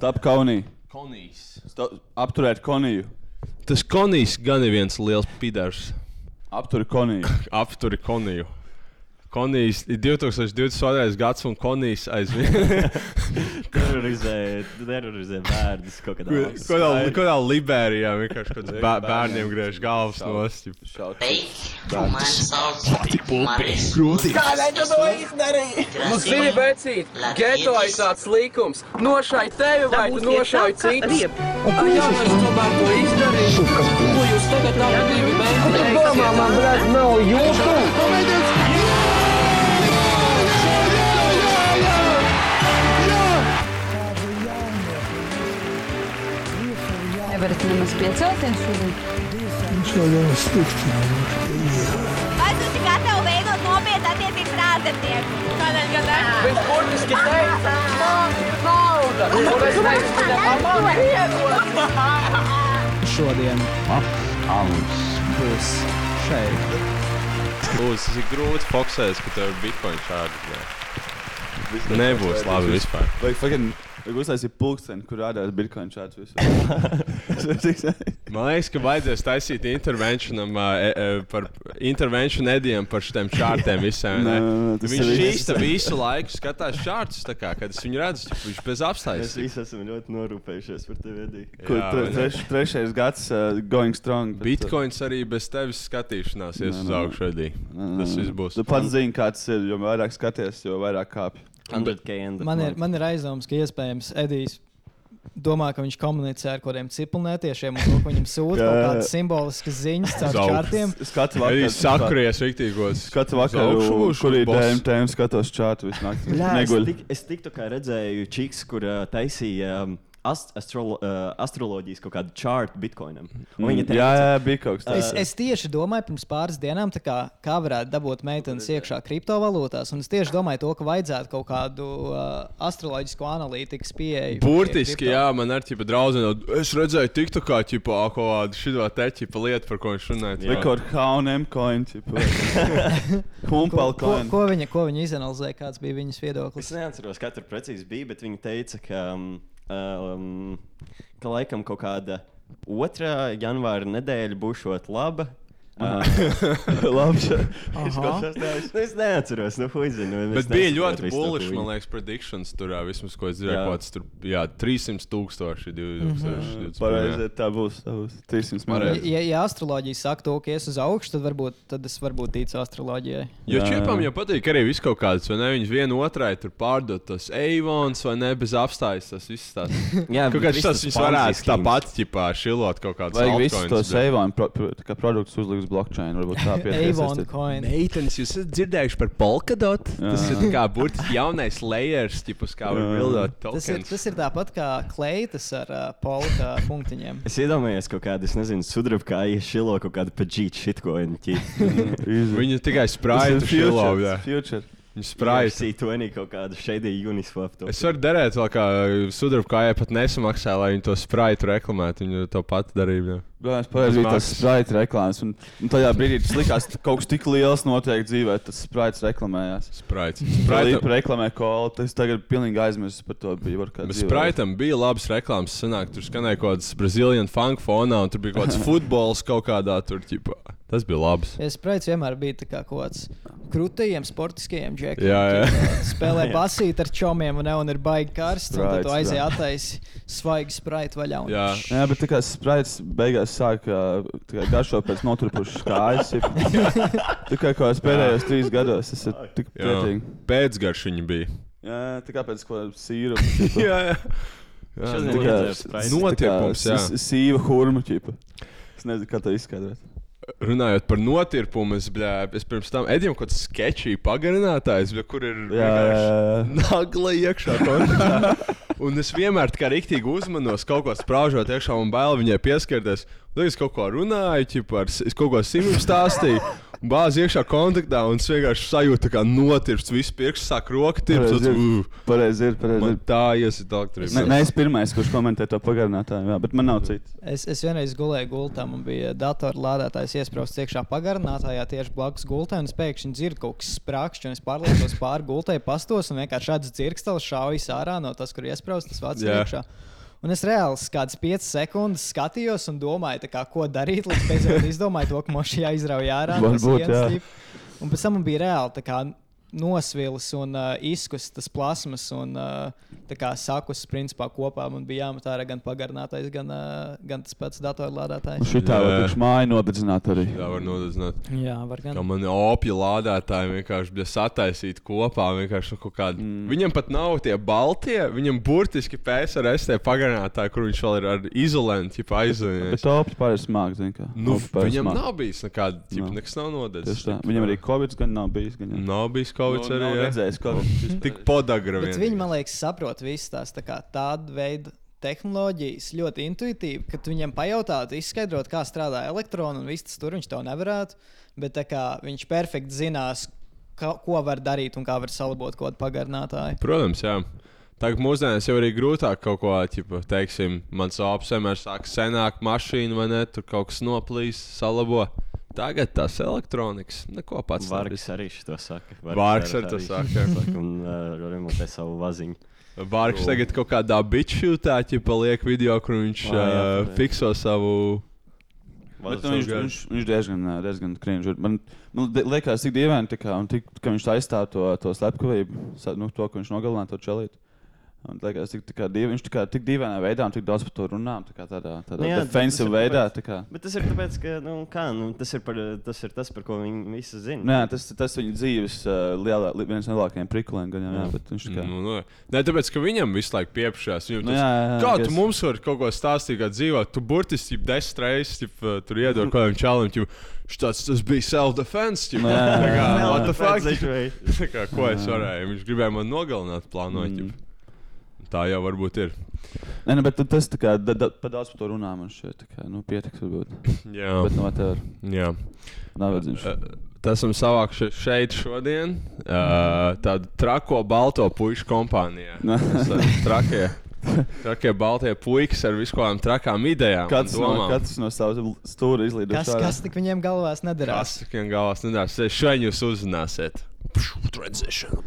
Stop kaunī. Konijs. Stop, apturēt koniju. Tas konijs gan ir viens liels pidars. Apturi koniju. Apturi koniju. Konijs ir 2022. gads, un konijs aizvien. Terorizē, terorizē bērnus kaut kādā veidā. Kādā kādā Liberijā vienkārši kaut kāds bā- bērniem griež galvas nost. Šaut. Tu man sauc Maris. Kādēļ tu to izdarīji? Nu, zini, vecīt, geto ir tāds likums. Nošai tevi vai tu nošai citus. Un jā, es tomēr to izdarīju. Ko jūs tagad abi divi mēģināt? Tu domā, man, blēd, nav jūtu? Nevarat nemaz piecelties šodien. Vai tu esi gatavs veidot nopietnu attiecības ar ārzemnieku? Kādēļ gan ne? Viņš burtiski teica, man ir nauda. Un es teicu viņam, man iedod. Šodien alus būs šeit. Ir grūti fokusēties, ka tev ir bitkoin šādi. Nebūs labi vispār. Vai fucking Vajag uztaisīt pulksteni, kur rādās bitkoinu visu. Man liekas, ka vajadzēs taisīt intervencionam, uh, e, e, par intervenciju nedēļām par šiem čārtiem visiem. ne? Nē, nē, tas Viņš ir šīs visu laiku skatās čārtus, tā kā, kad es viņu redzu, viņš bez Mēs apstājas. visi esam ļoti norūpējušies par tevi. Edī. Kur Jā, tre, treš, trešais gads uh, going strong. bet, uh, Bitcoins arī bez tevis skatīšanās ies uz augšu. Edī. Tas viss būs. Tu pats zini, kāds ir. Jo vairāk skaties, jo vairāk kāpj. 100k end of Man ir, man ir aizdoms, ka iespējams Edijs domā, ka viņš komunicē ar kādiem cipelnētiešiem un to, viņam sūta kaut kādas simboliskas ziņas caur čārtiem. Skatu Arī vakaru. sakries rīktīgos. Augšu būs kur ir tēma skatos čātu visu nakti. Es, tiktu kā redzēju čiks, kur taisīja um, ast astrolo, uh, astroloģijas kaut kādu čārtu Viņa Mm, teica, Jā, jā, bija kaut kas Es, tāds. es tieši domāju, pirms pāris dienām, tā kā, kā varētu dabūt meitenes iekšā kriptovalūtās. Un es tieši domāju, to, ka vajadzētu kaut kādu uh, astroloģisku analītikas pieeju. Burtiski, jā, man ir tāda draudzene. Es redzēju, tiktu kā ķipā, kaut kādu šādu te ķipa lietu, par ko viņš runāja. Kā HM coin, tipa. Humpal Ko, coin. ko, viņa, ko viņa izanalizēja, kāds bija viņas Es viedoklis? neatceros, katru precīzi bija, bet viņa teica, ka, um, um, ka laikam kaut kāda otrā janvāra nedēļa būšot laba. Labi. Aha. nu, es neatceros, nu, huizinu. Bet bija ļoti bullish, man liekas, predictions tur, vismaz, ko es dzirdēju, kaut kāds tur, jā, 300 tūkstoši, 2020. Pareizi, tā būs. Tā būs 300 Pareizi. miljardi. Ja, ja astroloģija saka to, ka ies uz augšu, tad varbūt tad es varbūt ticu astroloģijai. Jo čipam jau patīk arī viss kaut kāds, vai ne? Viņas vienu otrai tur pārdot tas Eivons vai ne bez apstājas. Tas viss tāds. Jā, Kaut kāds tas viņas varētu tāpat ķipā šilot kaut kāds. Vajag visus tos Avon produktus uzlikt uz blockchain. Varbūt tā coin. Meitenes, jūs esat dzirdējuši par Polkadot? Tas ir kā burtiski jaunais layers, tipus kā var bildot Tas ir, tokens. tas ir tāpat kā kleitas ar uh, polka punktiņiem. Es iedomājos kaut kādu, es nezinu, sudraba kā iešilo kaut kādu paģītu shitcoin. Easy. Viņa tikai sprāja šilo. future, Viņa sprāja. C20 kaut kādu uniswap. to- Es varu derēt vēl kā sudraba kājai pat nesamaksā, lai viņi to sprāju reklamētu. Viņi to pat darīja. jā. Galvenais pareizi bija tas sprite reklāmas. Un, un tajā brīdī tas likās, ka kaut kas tik liels notiek dzīvē, tas sprites reklamējās. Sprājas. Sprite reklamē kolu, tas tagad pilnīgi aizmirsts par to bija. Spraitam bija labas reklāmas. Sanāk, tur skanēja kaut kāds Brazilian funk fonā, un tur bija kaut kāds futbols kaut kādā tur. Ķipā. Tas bija labs. Es sprites vienmēr bija tā kā kaut kāds krūtajiem, sportiskajiem džekiem. Jā, jā. Spēlē basīt ar čomiem, un, ne, un ir baigi karsts. Un tad tu jā. attaisi svaigi sprite vaļā. Un... Jā. Jā, bet tā kā sprites beigās sāk uh, tā kā garšo pēc noturpušas kājas. Tikai kā es pēdējos trīs gados, tas ir tik Jā. priecīgi. Pēcgarš viņa bija. Jā, tā kā pēc ko sīru. jā, jā. jā Šodien Tā kā iedzēru Sprite. Notirpums, jā. s- Sīva hurma ķipa. Es nezinu, kā to izskaidrot. Runājot par notirpumu, es, bļā, es pirms tam Edijam kaut kāds sketčī pagarinātājs, bļā, kur ir nagla iekšā. Un es vienmēr tā kā rīktīgi uzmanos kaut ko sprāžot iekšā un bail viņai pieskarties. Tad es kaut ko runāju, s- es kaut ko simtam stāstīju. Bāzi iekšā kontaktā, un es vienkārši sajūtu, kā notirps, viss pirksts sāk. Pareizi ir. Uh, Pareizi ir, pareizi man ir. tā iesit elektrība. Ne, ne es pirmais, kurš komentē to pagarinātāju, jā, bet man nav cits. Es, es vienreiz gulēju gultā, man bija datorlādētājs iesprāstīts iekšā pagarinātājā tieši blakus gultai, un es pēkšņi dzirdu kaut kas sprākšķis, un es pārliecos pāri gultai, pastos, un vienkārši šāds dzirkstels šaujas ārā no tas, kur iesprāstīts tas vārds iekšā. Un es reāli kādas 5 sekundes skatījos un domāju, kā, ko darīt. Līdz beidzot izdomāju to, ka man šī jāizrauj ārā. no Varbūt, sienas, jā. Un pēc tam man bija reāli nosvilis un uh, izkusis tas plasmas un uh, tā kā sakus principā kopā. Man bija jāmet ārā gan pagarinātais, gan, uh, gan tas pats datorlādētājs. Šitā Jā. var priekš māju nodedzināt arī. Tā var nodrošināt. Jā, var gan. Kā man opija lādētāji vienkārši bija sataisīti kopā. vienkārši no kaut Kāda... Mm. Viņam pat nav tie baltie, viņam burtiski PSRS tie pagarinātāji, kur viņš vēl ir ar izolēnu Bet aizvainojis. tops pārējais smāks, zin kā. Nu, viņam smāk. nav bijis nekāda, ķipa, Nav. nekas nav tā. Viņam arī Covid gan nav bijis. Gan, jā. Nav bijis kaut kas Nu, arī. jā. redzējis Covid. Tik podagra viņi, man liekas, saprot visas tās tā kā, tādu veidu tehnoloģijas ļoti intuitīvi, ka tu viņam pajautātu, izskaidrot, kā strādā elektroni un viss tas tur viņš to nevarētu. Bet kā viņš perfekti zinās, ka, ko var darīt un kā var salabot kaut kādu pagarinātāju. Protams, jā. Tagad mūsdienās jau ir grūtāk kaut ko, ķipa, teiksim, mans vienmēr sāk senāk mašīnu vai ne, tur kaut kas noplīs, salabo. Tagad tas elektronikas, neko pats Vārgs arī šo saka. Vārgs arī to saka. Un uh, remontē savu vaziņu. Vārks tagad kaut kādā bitšķūtā, ķipa, liek video, kur viņš Ā, jā, uh, pareizi. fikso savu. Bet, nu, viņš, viņš, viņš diezgan, ā, diezgan krīņš. Man, man liekas, tik dīvaini, kā, un tik, ka viņš aizstāv to, to slepkavību, nu, to, ka viņš nogalināja to čelīti. Un, liekas, tik, tā kā, dīv, viņš tā kā, tik dīvainā veidā un tik daudz par to runā. un tā kā Tādā, tādā Nu nu, jā, ir veidā. tāpēc. tā kā. Bet tas ir tāpēc, ka nu, kā, nu, tas, ir par, tas ir tas, par ko viņi visi zina. Nu, jā, tas, tas viņa dzīves lielā, li- viens no lielākajiem prikuliem. Gan, jā, jā, Jā. bet viņš kā. Nu, nu, ne, tāpēc, ka viņam visu laiku piepšās. Viņam Nu, tas- jā, jā, jā, Kā es- tu mums vari kaut ko stāstīt, kā dzīvot? Tu burtiski desmit reizes uh, tur iedod kaut kādam čalam, štāds, tas bija self-defense. Nu, jā, jā, Tā kā, jā. what the fuck? Kā, ko es varēju? Viņš gribēja man nogalināt, plānoja. Mm. Tā jau varbūt ir. Nē, nu, bet tu- tas tā kā da, da, pa daudz par to runā. Man tā kā, nu, pietiks varbūt. Jā, Bet, nu, tā ir. jā. Nav. Uh, Tas esam savākuši šeit šodien. Uh, tādu trako balto puiku kompānijā. Trakie. Trakie baltie puikas ar viskām trakām idejām. Katrs no, katrs no savas stūra izlīd. Kas, kas tik viņiem galvās nedarās? Tas tikai galvās nedara. Šeit jūs uzzināsiet. Transition.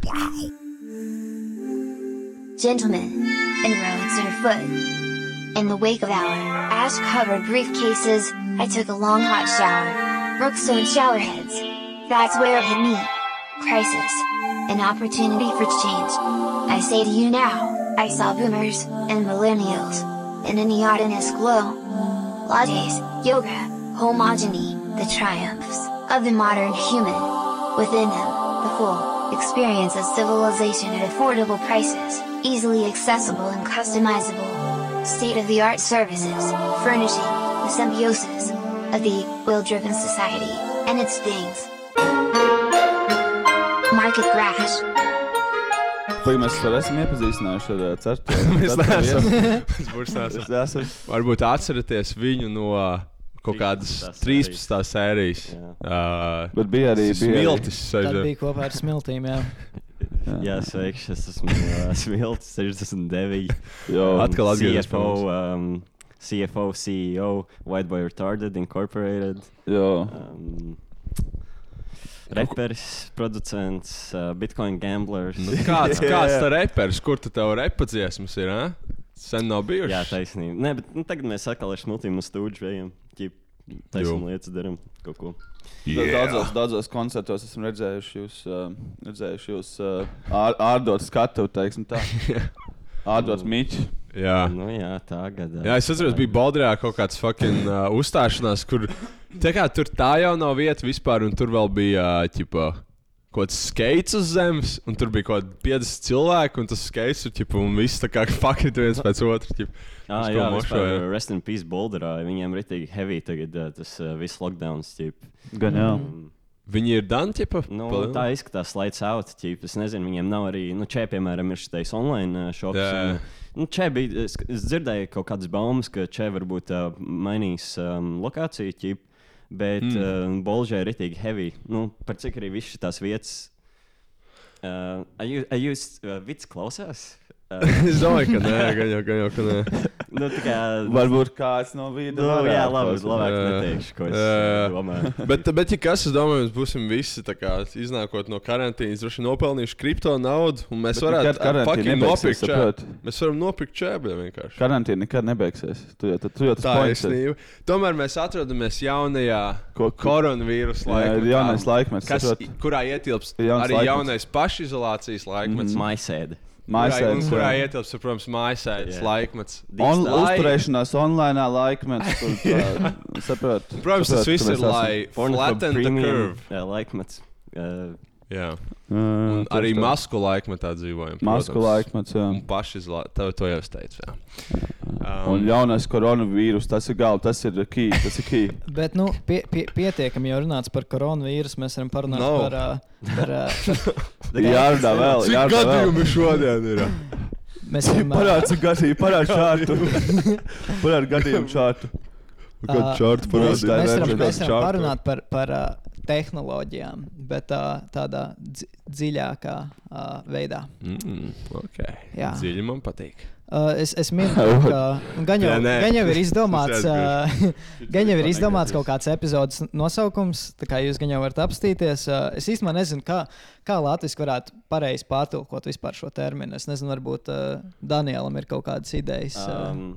Gentlemen, inroads underfoot. In the wake of our ash covered briefcases, I took a long hot shower. Brookstone showerheads. That's where it hit me. Crisis. An opportunity for change. I say to you now, I saw boomers and millennials in a neotinous glow. Lattes, yoga, homogeny, the triumphs of the modern human. Within them, the full experience of civilization at affordable prices, easily accessible and customizable. State of the art services, furnishing the symbiosis of the will driven society and its things. Market Crash. Vai mēs vēl esam iepazīstinājuši ar uh, certu? Mēs neesam. Mēs būs Es neesam. esmu. Varbūt atceraties viņu no kaut kādas 13. 13. sērijas. Jā. Uh, Bet bija arī. Smiltis. Tad sēž- bija kopā ar smiltīm. Jā. Jā, sveiki, es esmu uh, Smilts, 69. Jo, Atkal atgriezies CFO, um, CFO, CEO, White Boy Retarded Incorporated. jo. Um, Reperis, producents, uh, Bitcoin gamblers. Nu, kāds Jā, kāds jā. tā reperis, kur tu tev repadziesmas ir? Eh? Sen nav bijuši. Jā, taisnība. Nē, bet nu, tagad mēs atkal ar smiltīm uz stūra Taisnām Jo. lietas darām kaut ko. Yeah. Daudzos, daudzos koncertos esmu redzējuši jūs, uh, redzējuši jūs uh, ār, ārdot skatu, teiksim tā. Ārdot miķi. Jā. Nu, jā, tā gada. Jā, es atceros, bija Baldrā kaut kāds fucking uh, uzstāšanās, kur tā kā tur tā jau nav vieta vispār, un tur vēl bija uh, ķipa, kaut kāds skaits uz zemes, un tur bija kaut kādi 50 cilvēki, un tas skaits tur ķipa, un viss tā kā fakrit viens pēc otra. ķipa. Ah, jā, vispār, mošoja. Rest in peace Boulderā. Viņiem ir tik heavy tagad tas uh, viss lockdowns. Ķip. Gan jau. Mm, Viņi ir Dantipa. Nu, tā izskatās, lights out. Ķip. Es nezinu, viņiem nav arī, nu, čē, piemēram, ir šis online shops. Jā. Un, Nu, Čē bija, es, es dzirdēju kaut kādas baumas, ka Čē varbūt uh, mainīs um, lokāciju, ķip, bet Mm. uh, Bolžē ir ritīgi heavy. Nu, par cik arī visas tās vietas. Uh, jūs, jūs uh, vits klausās? Es domāju, ka nē, gan jau, gan jau, ka nē. nu, tā kā, Varbūt kāds no vidus. Nu, jā, labi, labāk Jā. neteikšu, ko es Jā, uh, domāju. bet, bet, ja kas, es domāju, mēs būsim visi tā kā, iznākot no karantīnas, droši nopelnījuši kripto naudu, un mēs Bet varētu fucking nopirkt čēbu. Mēs varam nopirkt čēbu vienkārši. Karantīna nekad nebeigsies. Tu jau, tu jau tas taisnība. Tomēr mēs atrodamies jaunajā Ko- koronavīrusa Jā, ir laikmetā. jaunais laikmets, kas, kurā ietilps Jauns arī laikmets. jaunais pašizolācijas laikmets. Maisēde. Kurā, Mājasēdes, kurā jā. ietilps, protams, mājasēdes Jā. laikmets. On, uzturēšanās online laikmets. Kur, tā, saprot, Protams, tas saprot, viss ir, lai flatten the curve. Jā, laikmets. Uh, Jā. Un Jā, arī masku laikmetā dzīvojam. Masku laikmets, jā. Un pašizolācija. To, to jau es teicu. Jā. Un Um, jaunais koronavīrus, tas ir galva, tas ir key. Tas ir key. Bet, nu, pie, pie, pietiekami jau runāts par koronavīrusu. Mēs varam parunāt Nav. par. Uh, par uh, Jārunā vēl, jārunā vēl. gadījumi šodien ir? mēs varam. ir gadījums, parāds čārtu. Parāds gadījumu čārtu. Ā, čārtu Mēs, parādīja? mēs varam, mēs varam parunāt par, par uh, tehnoloģijām, bet uh, tādā dzi dziļākā uh, veidā. Mm, okay. Jā. Dziļi man patīk. Uh, es, es minu, ka gan jau, Jā, gan jau ir izdomāts, uh, gan jau ir izdomāts kaut kāds epizodes nosaukums, tā kā jūs gan jau varat apstīties. Uh, es īstenībā nezinu, kā, kā Latvijas varētu pareizi pārtulkot vispār šo terminu. Es nezinu, varbūt uh, Danielam ir kaut kādas idejas. Uh, Um,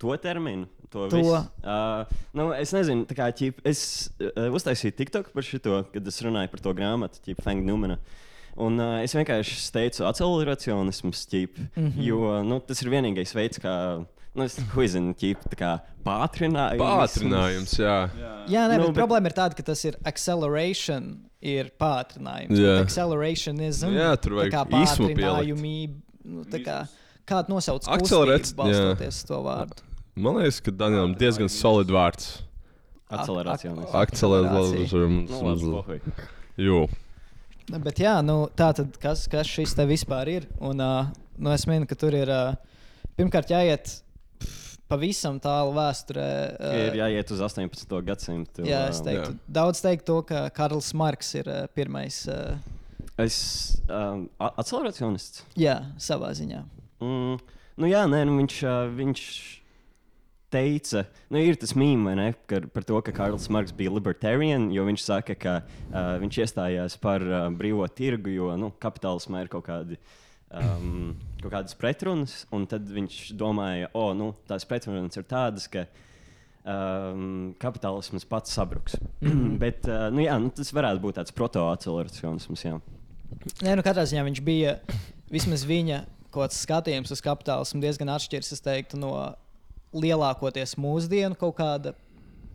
to terminu. To To. visu. Uh, nu, es nezinu, tā kā ķip, es uh, uztaisīju TikTok par šo, kad es runāju par to grāmatu, Fang Numana. Un uh, es vienkārši teicu, acceleracionisms, ķip, mm. -hmm. jo nu, tas ir vienīgais veids, kā. Nu, es nezinu, kā pātrinājums. Pātrinājums, jā. Jā, nē, Nu, bet bet- problēma ir tāda, ka tas ir acceleration, ir pātrinājums. Jā. Accelerationism, Nu jā, tur tā vajag kā pātrinājumība, nu, tā kā, kāda nosauc kustību, balstoties to vārdu. Man liekas, ka Danielam diezgan solid vārds. Acceleracionisms. Akcelerations. Nu, labi, pohuj. Nu, Bet jā, nu, tā tad kas, kas šis te vispār ir? Un, uh, nu, es minu, ka tur ir uh, pirmkārt jāiet pff, pavisam tālu vēsturē. Ir Uh, jāiet uz 18. gadsimtu. jā, es teiktu, jā. daudz teikt to, ka Karls Marks ir uh, pirmais. Uh, Es um, a- accelerationists. jā, savā ziņā. Mm, nu jā, nē, nu viņš, uh, viņš teica, nu ir tas ka, par to, ka Karls Marks bija libertarian, jo viņš saka, ka uh, viņš iestājās par uh, brīvo tirgu, jo nu, kapitālismā ir kaut kādi. Um, kaut kādas pretrunas, un tad viņš domāja, o, nu, tās pretrunas ir tādas, ka um, kapitālisms pats sabruks. Bet, uh, nu, jā, nu, tas varētu būt tāds proto-acceleracionisms. Nē, nu, katrā ziņā viņš bija vismaz viņa kaut kāds skatījums uz kapitālismu diezgan atšķirīgs. Es teiktu, no lielākoties mūsdienu kaut kāda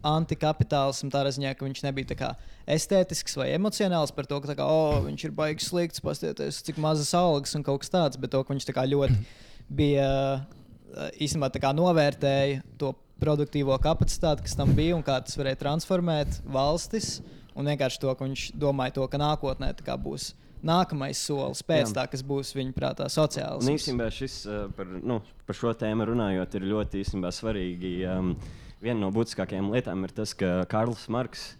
antikapitālisma, tādā ziņā, ka viņš nebija kā estētisks vai emocionāls par to, ka kā, oh, viņš ir baigs slikts, paskatieties, cik mazas algas un kaut kas tāds, bet to, ka viņš kā ļoti bija eh, īstenībā kā novērtēja to produktīvo kapacitāti, kas tam bija un kā tas varēja transformēt valstis. Un vienkārši to, ka viņš domāja, to, ka nākotnē tā kā būs nākamais solis pēc Jā. tā, kas būs viņa prātā Un sociāls. īstenībā šis uh, par, nu, par šo tēmu runājot, ir ļoti īstenībā svarīgi. Um, viena no būtiskākajām lietām ir tas, ka Karls Marks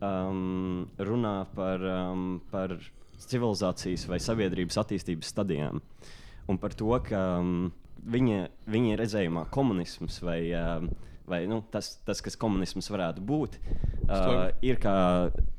um, runā par, um, par civilizācijas vai sabiedrības attīstības stadijām. Un par to, ka um, viņa, viņa redzējumā komunisms vai, um, vai nu, tas, tas, kas komunisms varētu būt, uh, ir kā,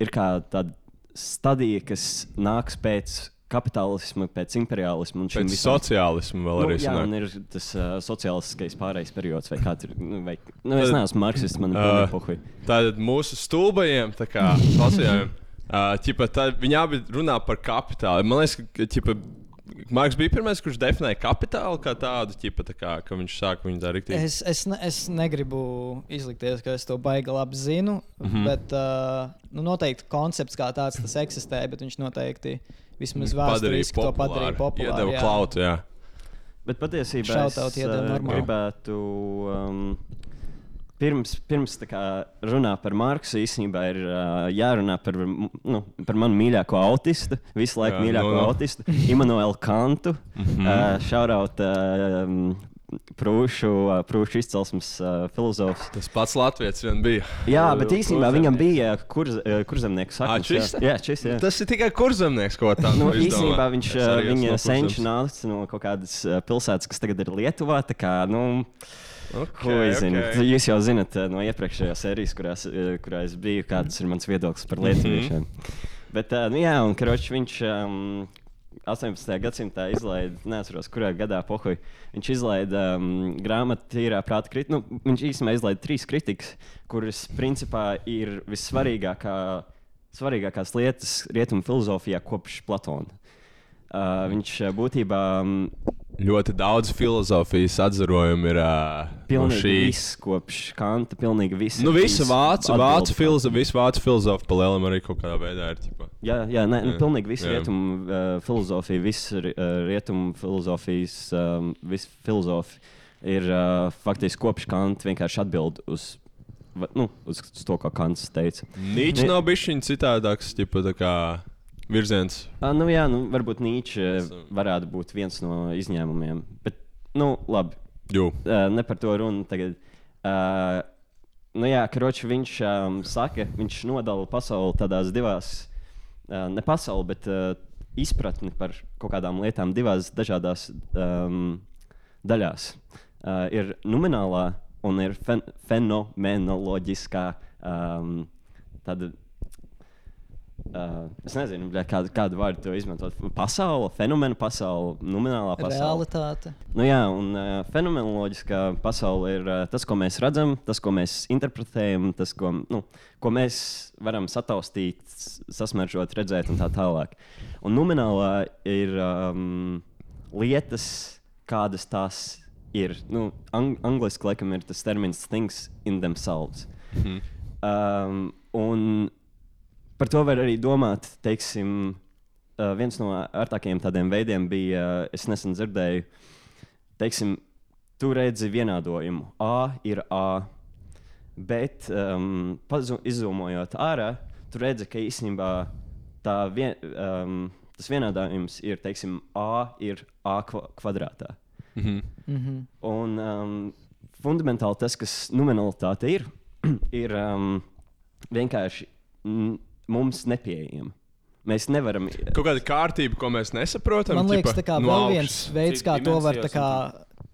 ir kā tāda stadija, kas nāks pēc kapitālisma, pēc imperiālisma. un Pēc visam- sociālisma vēl Nu, arī jā, sanāk. un ir tas uh, sociālistiskais pārējais periods, vai kā tur nu, vai, nu, es Tad- neesmu marksists, man ir uh, Tātad mūsu stulbajiem, tā kā sociālajiem, uh, ķipa, tā, viņi abi runā par kapitālu. Man liekas, ka ķipa, Marks bija pirmais, kurš definēja kapitālu kā tādu, ķipa, tā kā, ka viņš sāka viņu darīt. Es, es, ne, es negribu izlikties, ka es to baigi labi zinu, mm. -hmm. bet uh, nu, noteikti koncepts kā tāds tas eksistē, bet viņš noteikti vismaz vēsturiski to padarīja populāru. Iedeva jā. klautu, jā. Bet patiesībā Shoutout es uh, gribētu um, pirms, pirms kā runā par Marksu, īstenībā ir uh, jārunā par, nu, par manu mīļāko autistu, visu laiku Jā, mīļāko nu, nu. autistu, Immanuelu Kantu. Mhm. uh, Šauraut uh, um, prūšu, uh, prūšu izcelsmes uh, filozofs. Tas pats Latvijas vien bija. Jā, bet īstenībā viņam bija kur, uh, kurzemnieku saknes. šis? jā, jā, šis, jā. Tas ir tikai kurzemnieks, ko tā Nu, īstenībā viņš uh, viņa no senčs nāca no kaut kādas uh, pilsētas, kas tagad ir Lietuvā. tā Kā, nu, Ok, ko es zinu? ok. Jūs jau zinat uh, no iepriekšējās sērijas, kurās, uh, kurā es biju, kāds ir mans viedoklis par lietuviešiem. Bet, uh, nu, jā, un karoči, viņš um, 18. gadsimtā izlaida, neatceros, kurā gadā pohuļ. Viņš izlaida um, grāmatu tīrā prāta kritiku. Nu, viņš īstenībā izlaida trīs kritikas, kuras principā ir vissvarīgākā, svarīgākās lietas rietumu filozofijā kopš Platona. Uh, viņš uh, būtībā um, Ļoti daudz filozofijas atzarojumu ir uh, viss kopš Kanta, pilnīgi viss. Nu, visa vācu, vācu, filozo, visa vācu filozofa pa lielam arī kaut kādā veidā ir. Ķipa. Jā, jā, nē, nu, pilnīgi viss Jā. rietumu uh, filozofija, viss ri- uh, rietumu filozofijas, um, viss filozofi ir uh, faktiski kopš Kanta vienkārši atbild uz, va- nu, uz, to, ko Kants teica. Nīčs nav bijis viņa citādāks, ķipa, tā kā virziens. Uh, nu, jā, nu, varbūt Nīčs varētu būt viens no izņēmumiem. Bet, nu, labi. Uh, ne par to runu tagad. Uh, nu, jā, Kročs viņš um, saka, viņš nodala pasauli tādās divās, uh, ne pasauli, bet uh, izpratni par kaut kādām lietām divās dažādās um, daļās. Uh, ir nominālā un ir fen fenomenoloģiskā um, tāda Uh, es nezinu, bļa, kādu, kādu vārdu to izmantot. Pasaule, fenomena pasaule, nominālā pasaule. Realitāte. Nu, jā, un uh, fenomenoloģiskā pasaule ir uh, tas, ko mēs redzam, tas, ko mēs interpretējam, tas, ko, nu, ko mēs varam sataustīt, sasmaržot, redzēt un tā tālāk. Un nominālā ir um, lietas, kādas tās ir. Nu, ang angliski laikam ir tas termins things in themselves. Mhm. Um, un par to var arī domāt, teiksim, viens no ērtākajiem tādiem veidiem bija, es nesen dzirdēju, teiksim, tu redzi vienādojumu. A ir A, bet um, izzūmojot ārā, tu redzi, ka īstenībā tā vien, um, tas vienādojums ir, teiksim, A ir A kva kvadrātā. Mhm. Mhm. Un um, fundamentāli tas, kas nominalitāte ir, ir um, vienkārši mm, mums nepieejama. Mēs nevaram. Kaut kāda kārtība, ko mēs nesaprotam. Man liekas, tā kā no vēl viens veids, kā to var, kā,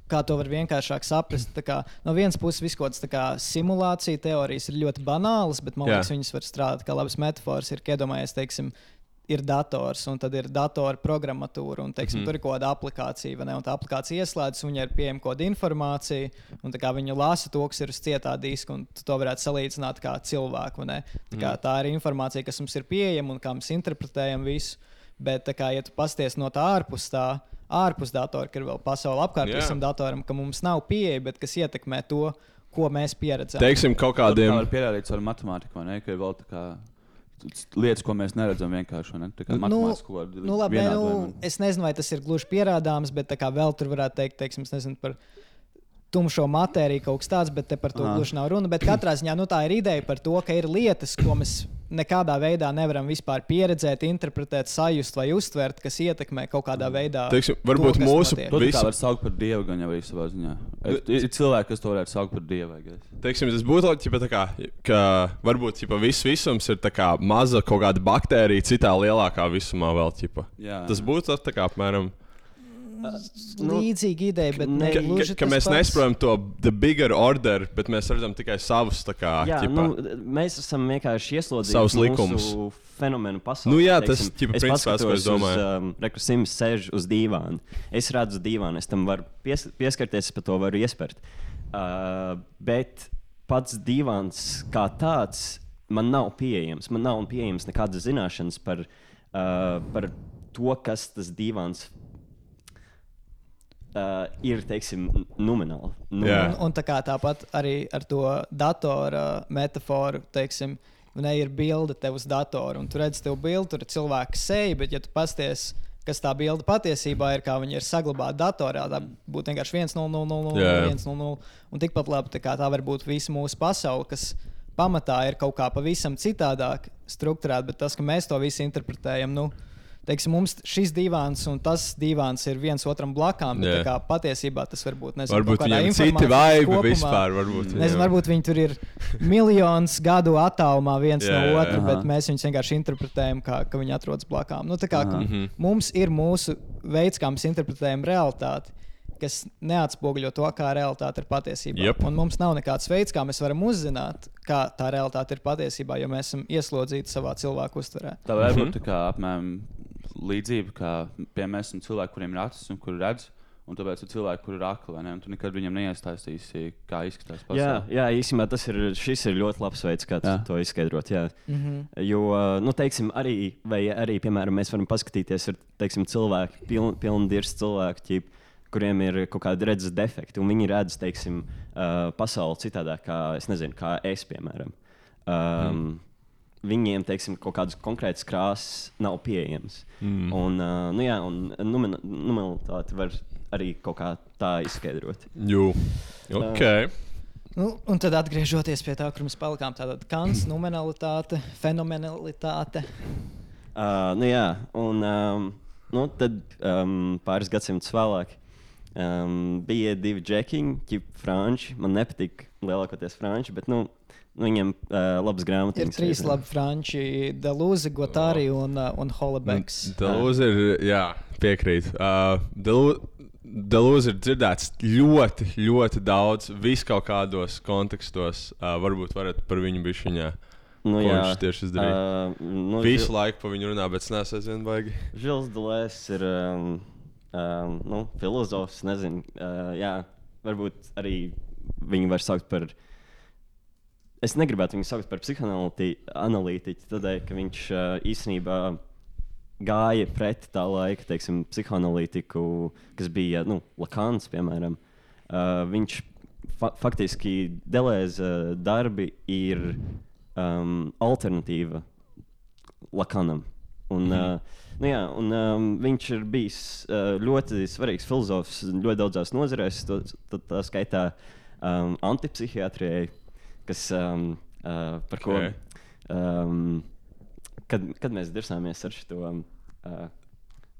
kā to var vienkāršāk saprast. tā Kā, no vienas puses, kā simulācija teorijas ir ļoti banālas, bet man Jā. liekas, viņas var strādāt kā labas metafāras. Ir, iedomājies, teiksim, ir dators, un tad ir datora programmatūra, un teiksim, mm. tur ir kaut kāda aplikācija, vai ne? Un tā aplikācija ieslēdzas, un viņai ir pieejama kaut kāda informācija, un tā kā viņa lasa to, kas ir uz cietā diska, un tu to varētu salīdzināt kā cilvēku. vai ne? Tā, kā, Mhm. tā ir informācija, kas mums ir pieejama un kā mēs interpretējam visu. Bet, tā kā, ja tu pasties no tā ārpus tā, ārpus datora, ka ir vēl pasaule apkārt Jā. visam datoram, ka mums nav pieeja, bet kas ietekmē to, ko mēs pieredzam. Teiksim, kaut Tā kādiem. var pierādīt ar matemātiku, vai ne? Ka ir vēl tā kā lietas, ko mēs neredzam vienkārši. Ne? Tā kā Nu, Nu, labi, nu, es nezinu, vai tas ir gluži pierādāms, bet kā vēl tur varētu teikt, teiksim, nezinu par tumšo matēriju, kaut kas tāds, bet te par to gluži nav runa. Bet katrā ziņā nu, tā ir ideja par to, ka ir lietas, ko mēs nekādā veidā nevaram vispār pieredzēt, interpretēt, sajust vai uztvert, kas ietekmē kaut kādā veidā. Teiksim, varbūt to, mūsu visu- kā var saukt par dievu, gan jau savā ziņā. Ir, cilvēki, kas to varētu saukt par dievu. Teiksim, tas būtu tā kā, ka varbūt ķipa, viss visums ir tā kā maza kaut kāda baktērija, citā lielākā visumā vēl. Ķipa. Jā. Tas būtu tā kā apmēram. Līdzīga ideja, bet ne Ka, ka, gluži ka tas mēs pats. nesaprotam to the bigger order, bet mēs redzam tikai savus. Kā, Jā, ķipa, nu, mēs esam vienkārši ieslodzīti Savus likumus. fenomenu pasaulē. Nu jā, tas, Es principā tas, ko es domāju. Uz, um, Reku Sims sēž uz dīvāna. Es redzu dīvānu, es tam varu pies, pieskarties, es pa to varu iespērt. Uh, bet pats dīvāns kā tāds man nav pieejams. Man nav pieejams nekādas zināšanas par, uh, par to, kas tas dīvāns uh, ir, teiksim, nomināli. Jā. Un, un tā kā tāpat arī ar to datora metaforu, teiksim, ne ir bilde tev uz datora, un tu redz, tev bildi, tur ir cilvēka seja, bet, ja tu pasties kas tā bilde patiesībā ir, kā viņa ir saglabāta datorā. Tā būtu vienkārši 1, 0, 0, 0, Jā, jā. 1, 0, 0. Un tikpat labi tā, tā var būt visa mūsu pasaule, kas pamatā ir kaut kā pavisam citādāk strukturēta, bet tas, ka mēs to visu interpretējam, nu, teiksim, mums šis divāns un tas divāns ir viens otram blakām, bet Jā. tā kā patiesībā tas var būt nezinu, Varbūt viņiem citi kopumā. vispār, varbūt, Nezinu, jā. varbūt viņi tur ir miljonus gadu attālumā viens Jā, no jā, otra, jā. bet Aha. mēs viņus vienkārši interpretējam, kā ka viņi atrodas blakām. Nu, tā kā, ka Mhm. mums ir mūsu veids, kā mēs interpretējam realitāti. Kas neatspoguļo to, kā realitāte ir patiesībā. Jep. Un mums nav nekāds veids, kā mēs varam uzzināt, kā tā realitāte ir patiesībā, jo mēs esam ieslodzīti savā cilvēku uztverē. Tā varētu būt tā kā apmēram līdzība, kā piemēram mēs esam cilvēki, kuriem ir acis un kuri redz. Un tāpēc ir cilvēki, kuriem ir akli, vai ne? Un tu nekad viņam neiestāstīsi, kā izskatās Jā, pasaule. jā īstenībā tas ir, šis ir ļoti labs veids, kā Jā. to izskaidrot. Jā. Mhm. Jo, ā, nu, teiksim, arī, vai arī, piemēram, mēs varam paskatīties, ir teiksim, cilvēki, piln, pilndirs cilvēki, ķip, kuriem ir kaut kāda redzes defekta, un viņi redz, teiksim, uh, pasauli citādāk, kā es nezinu, kā es, piemēram. Um, mm. Viņiem, teiksim, kaut kādas konkrētas krāsas nav pieejamas. Mm. Un, uh, nu, jā, un numen- numeritāti var arī kaut kā tā izskaidrot. Jū. Ok. Nu, un tad atgriežoties pie tā, kur mēs palikām, tāda kants, nominalitāte, fenomenalitāte. Uh, nu, jā, un um, nu, tad um, pāris gadsimtus vēlāk um, bija divi džekiņi, ķip franči. Man nepatīk lielākoties franči, bet nu, nu, viņiem uh, labas grāmatas. Ir trīs labi franči, Delūzi, Gotari un, uh, un Holebeks. Delūze ir, jā, piekrīt. Uh, Delūze ir dzirdēts ļoti, ļoti daudz, vis kaut kādos kontekstos. Uh, varbūt varat par viņu bišķiņā. Nu, jā. viņš tieši izdarīja. Uh, nu, Visu Žil- laiku par viņu runā, bet es neesmu aizvien baigi. Žils Delēs ir um, um, nu, filozofs. Nezinu, uh, jā, varbūt arī viņu var saukt par. Es negribētu viņu saukt par psihoanalītiķu, tādēļ, ka viņš īstenībā gāja pret tā laika teiksim, psihoanalītiku, kas bija nu, Lakāns, piemēram. Uh, viņš fa faktiski Delēza darbi ir um, alternatīva Lakanam. Un, mm -hmm. uh, nu jā, un, um, viņš ir bijis uh, ļoti svarīgs filozofs ļoti daudzās nozarēs, tā skaitā um, antipsihiatrijai, kas um, uh, par ko. Ok. Um, kad, kad mēs dirsāmies ar šo um, uh,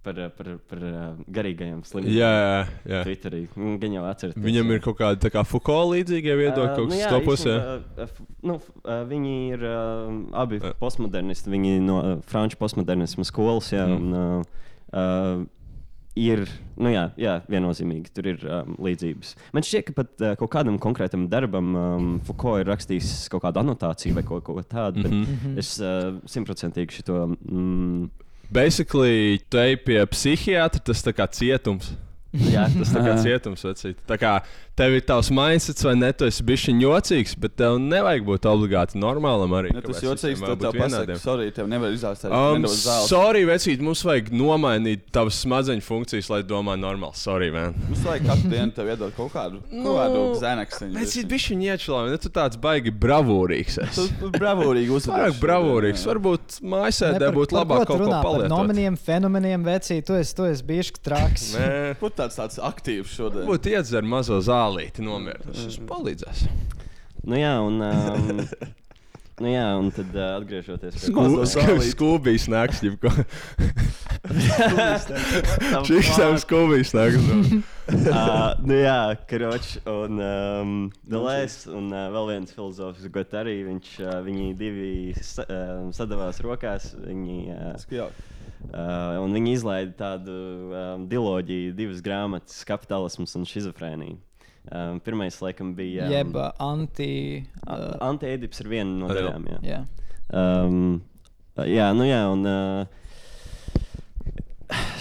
par, par, par uh, garīgajiem slimībām. Jā, jā. Twitterī. Mm, Gan jau atceraties. Viņam ir kaut kāda kā Foucault līdzīga viedokļa, kaut nu kas jā, to pusē. uh, Nu, uh, viņi ir uh, abi postmodernisti. Viņi no uh, franču postmodernisma skolas. Jā, Mm. un, uh, uh, ir nu, jā, jā, viennozīmīgi tur ir um, līdzības. Man šķiet, ka pat uh, kaut kādam konkrētam darbam um, Foucault ir rakstījis kaut kādu anotāciju vai kaut ko tādu. Mm. -hmm. Es uh, simtprocentīgi šo. Mm, Basically, te pie psihiatra, tas kā cietums. Jā. tas kā cietums. Vecīt. Tā kā tev ir tavs mindsets, vai ne? Tu esi bijis jocīgs, bet tev nevajag būt obligāti normālam arī. Ja tas jocīgs, tad tev pasaka, sorry, tev nevar izāstīt Um, nedaudz zāles. sorry, vecīt, mums vajag nomainīt tavas smadzeņu funkcijas, lai domā normāli. Sorry, man. Mums vajag katru dienu tev iedot kaut kādu, Nu, kaut kādu zenekstu. Vecīt, bišķi iečulā, ne tu tāds baigi bravūrīgs. esi. Tu bravūrīgi uzvedēsi Pārāk bravūrīgs. Varbūt mājasēdē būtu labāk kaut ko palietot. nominiem, fenomeniem, vecī, tu esi, tu esi bijis traks. Nē. Kur tāds tāds aktīvs šodien? Būtu iedzer mazo zālīti, nomierināties. Tas palīdzēs. Nu jā, un, um, nu jā, un tad uh, atgriežoties pie Skūbijas nāks, jau ko. Šis tam skūbijas nāks. nu jā, Karoči un um, Dalēs un uh, vēl viens filozofs, Got arī viņš, uh, viņi divi sa, uh, sadavās rokās. Viņi, uh, uh, un viņi izlaida tādu um, diloģiju, divas grāmatas - kapitālisms un šizofrēnija. Um, pirmais, laikam, bija. Jeb uh, anti. Uh, Antiēdips ir viena no daļām. Jā. Jā. Um, jā, nu jā, un uh,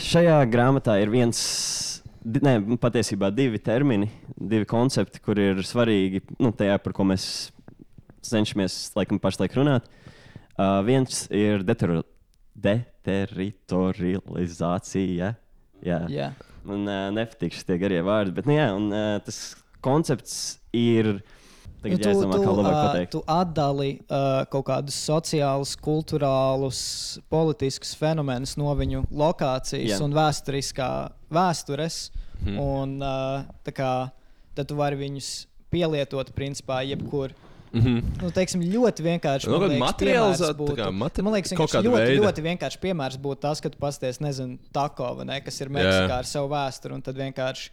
šajā grāmatā ir viens, ne, patiesībā divi termini, divi koncepti, kur ir svarīgi, nu, tajā, par ko mēs cenšamies laikam pašlaik runāt. Uh, viens ir detero, deteritorializācija. Jā, Jā. Man uh, nepatīk šie garie vārdi, bet nu, jā, un, uh, tas koncepts ir tagad jāizdomā, kā labāk ā, pateikt. tu atdali uh, kaut kādus sociālus, kultūrālus, politiskus fenomenus no viņu lokācijas Jā. un vēsturiskā vēstures. Mhm. Un, uh, kā, tad tu vari viņus pielietot principā jebkur. Mhm. Nu, teiksim, ļoti vienkārši. Nu, liekas, materializēt, tā kā mate- man liekas, vienkārši ļoti, veida. ļoti vienkārši piemērs būtu tas, ka tu pasties, nezinu, tako, vai ne, kas ir Meksikā ar savu vēsturi. Un tad vienkārši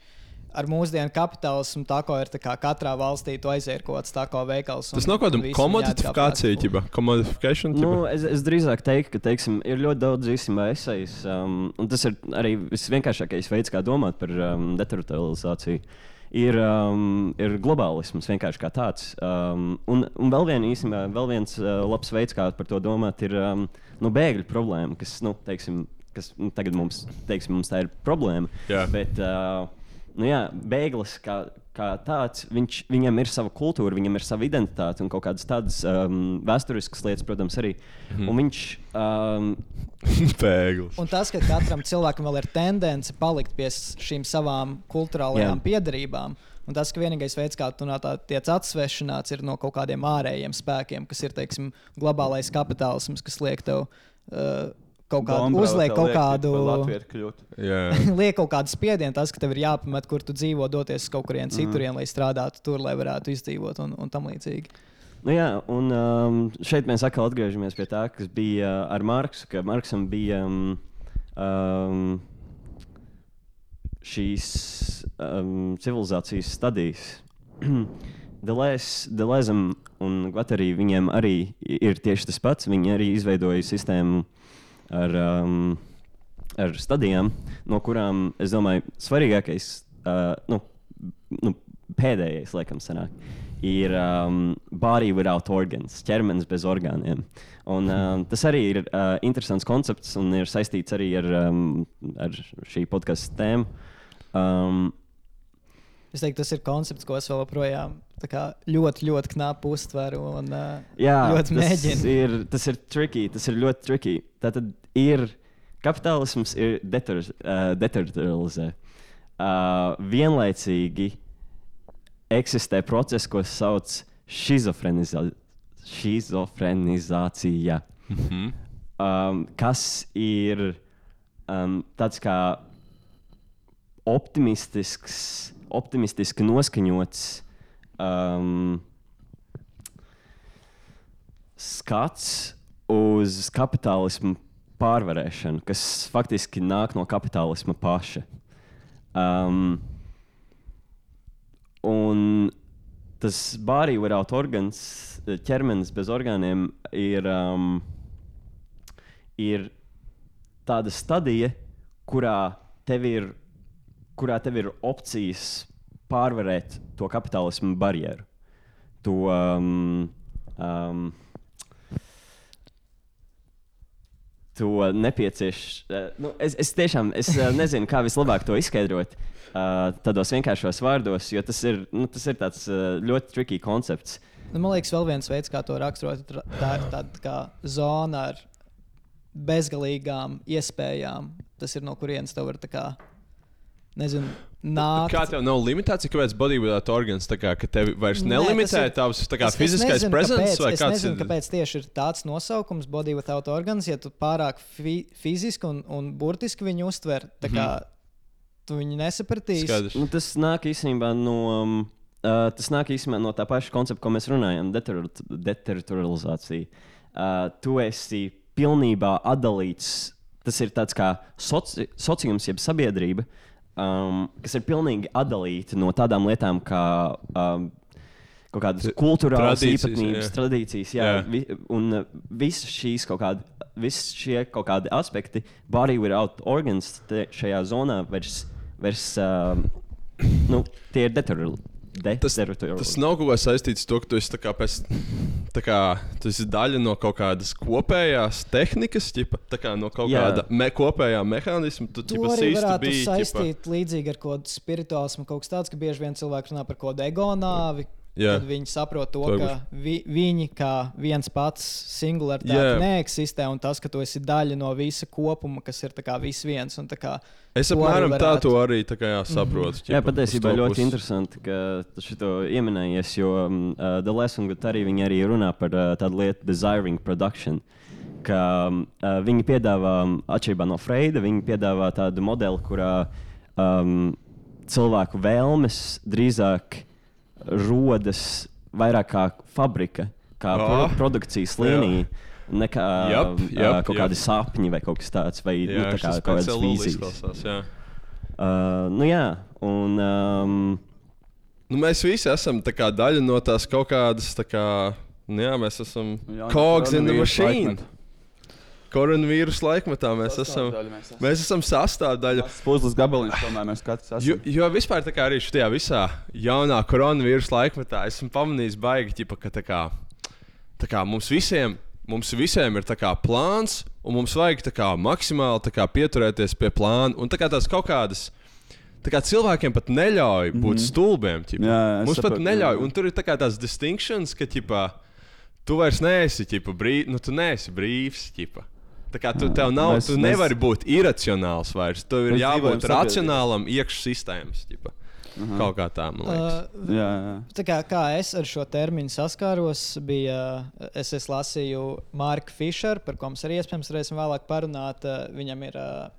ar mūsdienu kapitālismu tako ir tā kā katrā valstī tu aiziet kaut kāds tako veikals. un- Tas nav kaut kāda komodifikācija, ķipa, komodifikācija. Nu, es, es drīzāk teiktu, ka teiksim, ir ļoti daudz īstenībā esejas, um, un tas ir arī visvienkāršākais veids, kā domāt par um, deterritorializāciju. Ir, um, ir globālisms vienkārši kā tāds. Um, un, un vēl, vien, īstenībā, vēl viens uh, labs veids, kā par to domāt, ir um, nu, bēgļu problēma, kas, nu, teiksim, kas nu, tagad mums, teiksim, mums tā ir problēma. Jā. Bet, uh, nu, jā, bēglis kā, kā tāds, viņš, viņam ir sava kultūra, viņam ir sava identitāte un kaut kādas tādas um, vēsturiskas lietas, protams, arī. Mhm. Un viņš. Um, Bēglis. Un tas, ka katram cilvēkam vēl ir tendence palikt pie šīm savām kultūrālajām Jā. piedarībām. Un tas, ka vienīgais veids, kā tu no tā tiec atsvešināts, ir no kaut kādiem ārējiem spēkiem, kas ir teiksim, globālais kapitālisms, kas liek tev uh, kaut kādu, uzliek kaut kādu, liek kaut kādu spiedienu, tas, ka tev ir jāpamet, kur tu dzīvo, doties uz kaut kurien Mhm. citurien, lai strādātu tur, lai varētu izdzīvot un, un tam līdzīgi. Nu jā, un um, šeit mēs atkal atgriežamies pie tā, kas bija uh, ar Marksu. Ka Marksam bija um, um, šīs um, civilizācijas stadijas. Delēzam un Gvatarī viņiem arī ir tieši tas pats. Viņi arī izveidoja sistēmu ar, um, ar stadijām, no kurām, es domāju, svarīgākais, uh, nu, nu, pēdējais, laikam, sanāk, ir um, body without organs, ķermenis bez orgāniem. Un, um, tas arī ir uh, interesants koncepts un ir saistīts arī ar, um, ar šī podkāstu tēmu. Um, Es teiktu, tas ir koncepts, ko es vēl joprojām ļoti, ļoti knapi uztveru un Jā, ļoti tas mēģinu. ir, tas ir tricky, tas ir ļoti tricky. Tā tad ir kapitālisms, ir deter, uh. Uh, vienlaicīgi eksistē process, ko sauc šizofrenizā, šizofrenizācija, Mhm. um, kas ir um, tāds kā optimistisks, optimistiski noskaņots um, skats uz kapitālismu pārvarēšanu, kas faktiski nāk no kapitālisma paša. Um, un tas bārī without organs, ķermenis bez orgāniem, ir, um, ir tāda stadija, kurā tev ir, kurā tev ir opcijas pārvarēt to kapitālismu barjeru. To, um, um, to nepieciešams. Nu, es, es tiešām es, uh, nezinu, kā vislabāk to izskaidrot uh, tādos vienkāršos vārdos, jo tas ir, nu, tas ir tāds uh, ļoti tricky koncepts. Nu, man liekas, vēl viens veids, kā to raksturot, tā ir tāda zona ar bezgalīgām iespējām. Tas ir no kurienes tev var tā kā, nezinu, nākt. Kā tev nav limitācija, kāpēc body without organs, tā kā ka tevi vairs Nē, nelimitē ir- tavs tā kā Es- es fiziskais nezinu, presence kāpēc, vai es kāds nezinu, ir? kāpēc tieši ir tāds nosaukums, body without organs, ja tu pārāk fi fiziski un, un burtiski viņu uztver. Tā kā tu viņu nesapratīsi. Skaidrs. Nu, tas nāk īstenībā no. Um, uh, tas nāk īstenībā no tā paša koncepta, ko mēs runājam, deterritorializācija. Uh, tu esi pilnībā atdalīts. Tas ir tāds kā soci, sociums, jeb sabiedrība, um, kas ir pilnīgi atdalīta no tādām lietām kā um, kaut kādas kultūrālas īpatnības, jā. tradīcijas. Jā, Jā. Vi, un uh, visas šīs kaut kādi. Visi šie kaut kādi aspekti, body without organs, te, šajā zonā vairs, vairs um, nu, tie ir deterritorializēti. Tas, tas nav kaut kā saistīts ar to, ka tu esi, tā kā, pēc, kā, tu esi daļa no kaut kādas kopējās tehnikas, ķipa, tā kā no kaut Jā. kāda me, kopējā mehānisma. Tu To ķipa, arī varētu biji, ķipa, saistīt līdzīgi ar kaut kādu spirituālismu, kaut kas tāds, ka bieži vien cilvēki runā par kaut kādu ego nāvi, Jā. Tad viņi saprot to, To ka vi, viņi kā viens pats singularitāte Jā. neeksistē, un tas, ka tu esi daļa no visa kopuma, kas ir tā viss viens. un tā kā Es to arī apmēram tā varētu- to arī tā kā, jā, saprotu. Jā, ķipa, patiesībā uz to ļoti puses. interesanti, ka tu šo pieminējies, jo uh, Dallas un Gutari viņi arī runā par uh, tādu lietu, desiring production. Ka, um, uh, viņi piedāvā, um, atšķirībā no Freida, viņi piedāvā tādu modeli, kurā um, cilvēku vēlmes drīzāk rodas vairāk kā fabrika, kā pro produkcijas līnija. Nekā Jap, um, jap, uh, kaut jap. kādi sapņi vai kaut kas tāds, vai nu, Jā, tā kā kaut kādas vīzijas. izklausās, jā. Uh, nu jā, un um, Nu, mēs visi esam tā kā daļa no tās kaut kādas, tā kā, nu, jā, mēs esam Jā, cogs in the machine. laikmetā. Koronavīrus laikmetā mēs esam, mēs esam. mēs esam sastāvdaļa. Puzles gabaliņš, tomēr mēs katrs esam. Jo, jo vispār tā kā arī šajā visā jaunā koronavīrusa laikmetā esmu pamanījis baigi, ķipa, ka tā kā, tā kā mums visiem. Mums visiem ir kā plāns, un mums vajag kā maksimāli kā pieturēties pie plāna. Un tā kā tās kaut kādas, tā kā cilvēkiem pat neļauj būt mm -hmm. stulbiem. ķipa. Jā, mums pat saprotu, neļauj. jā. Un tur ir tā tās distinctions, ka ķipa, tu vairs neesi ķipa, brīvs, nu tu neesi brīvs. Ķipa. Tā kā tu, tev nav, Mēs- tu mēs- nevari būt iracionāls vairs. Tev ir Mēs jābūt racionālam iekšsistēmas. ķipa. Kaut kā tā, man liekas. Uh, Jā, jā. Tā kā, kā es ar šo terminu saskāros, bija. Es, es lasīju Marku Fischeru, par ko mums arī iespējams varēsim vēlāk parunāt. Uh, Viņam ir uh,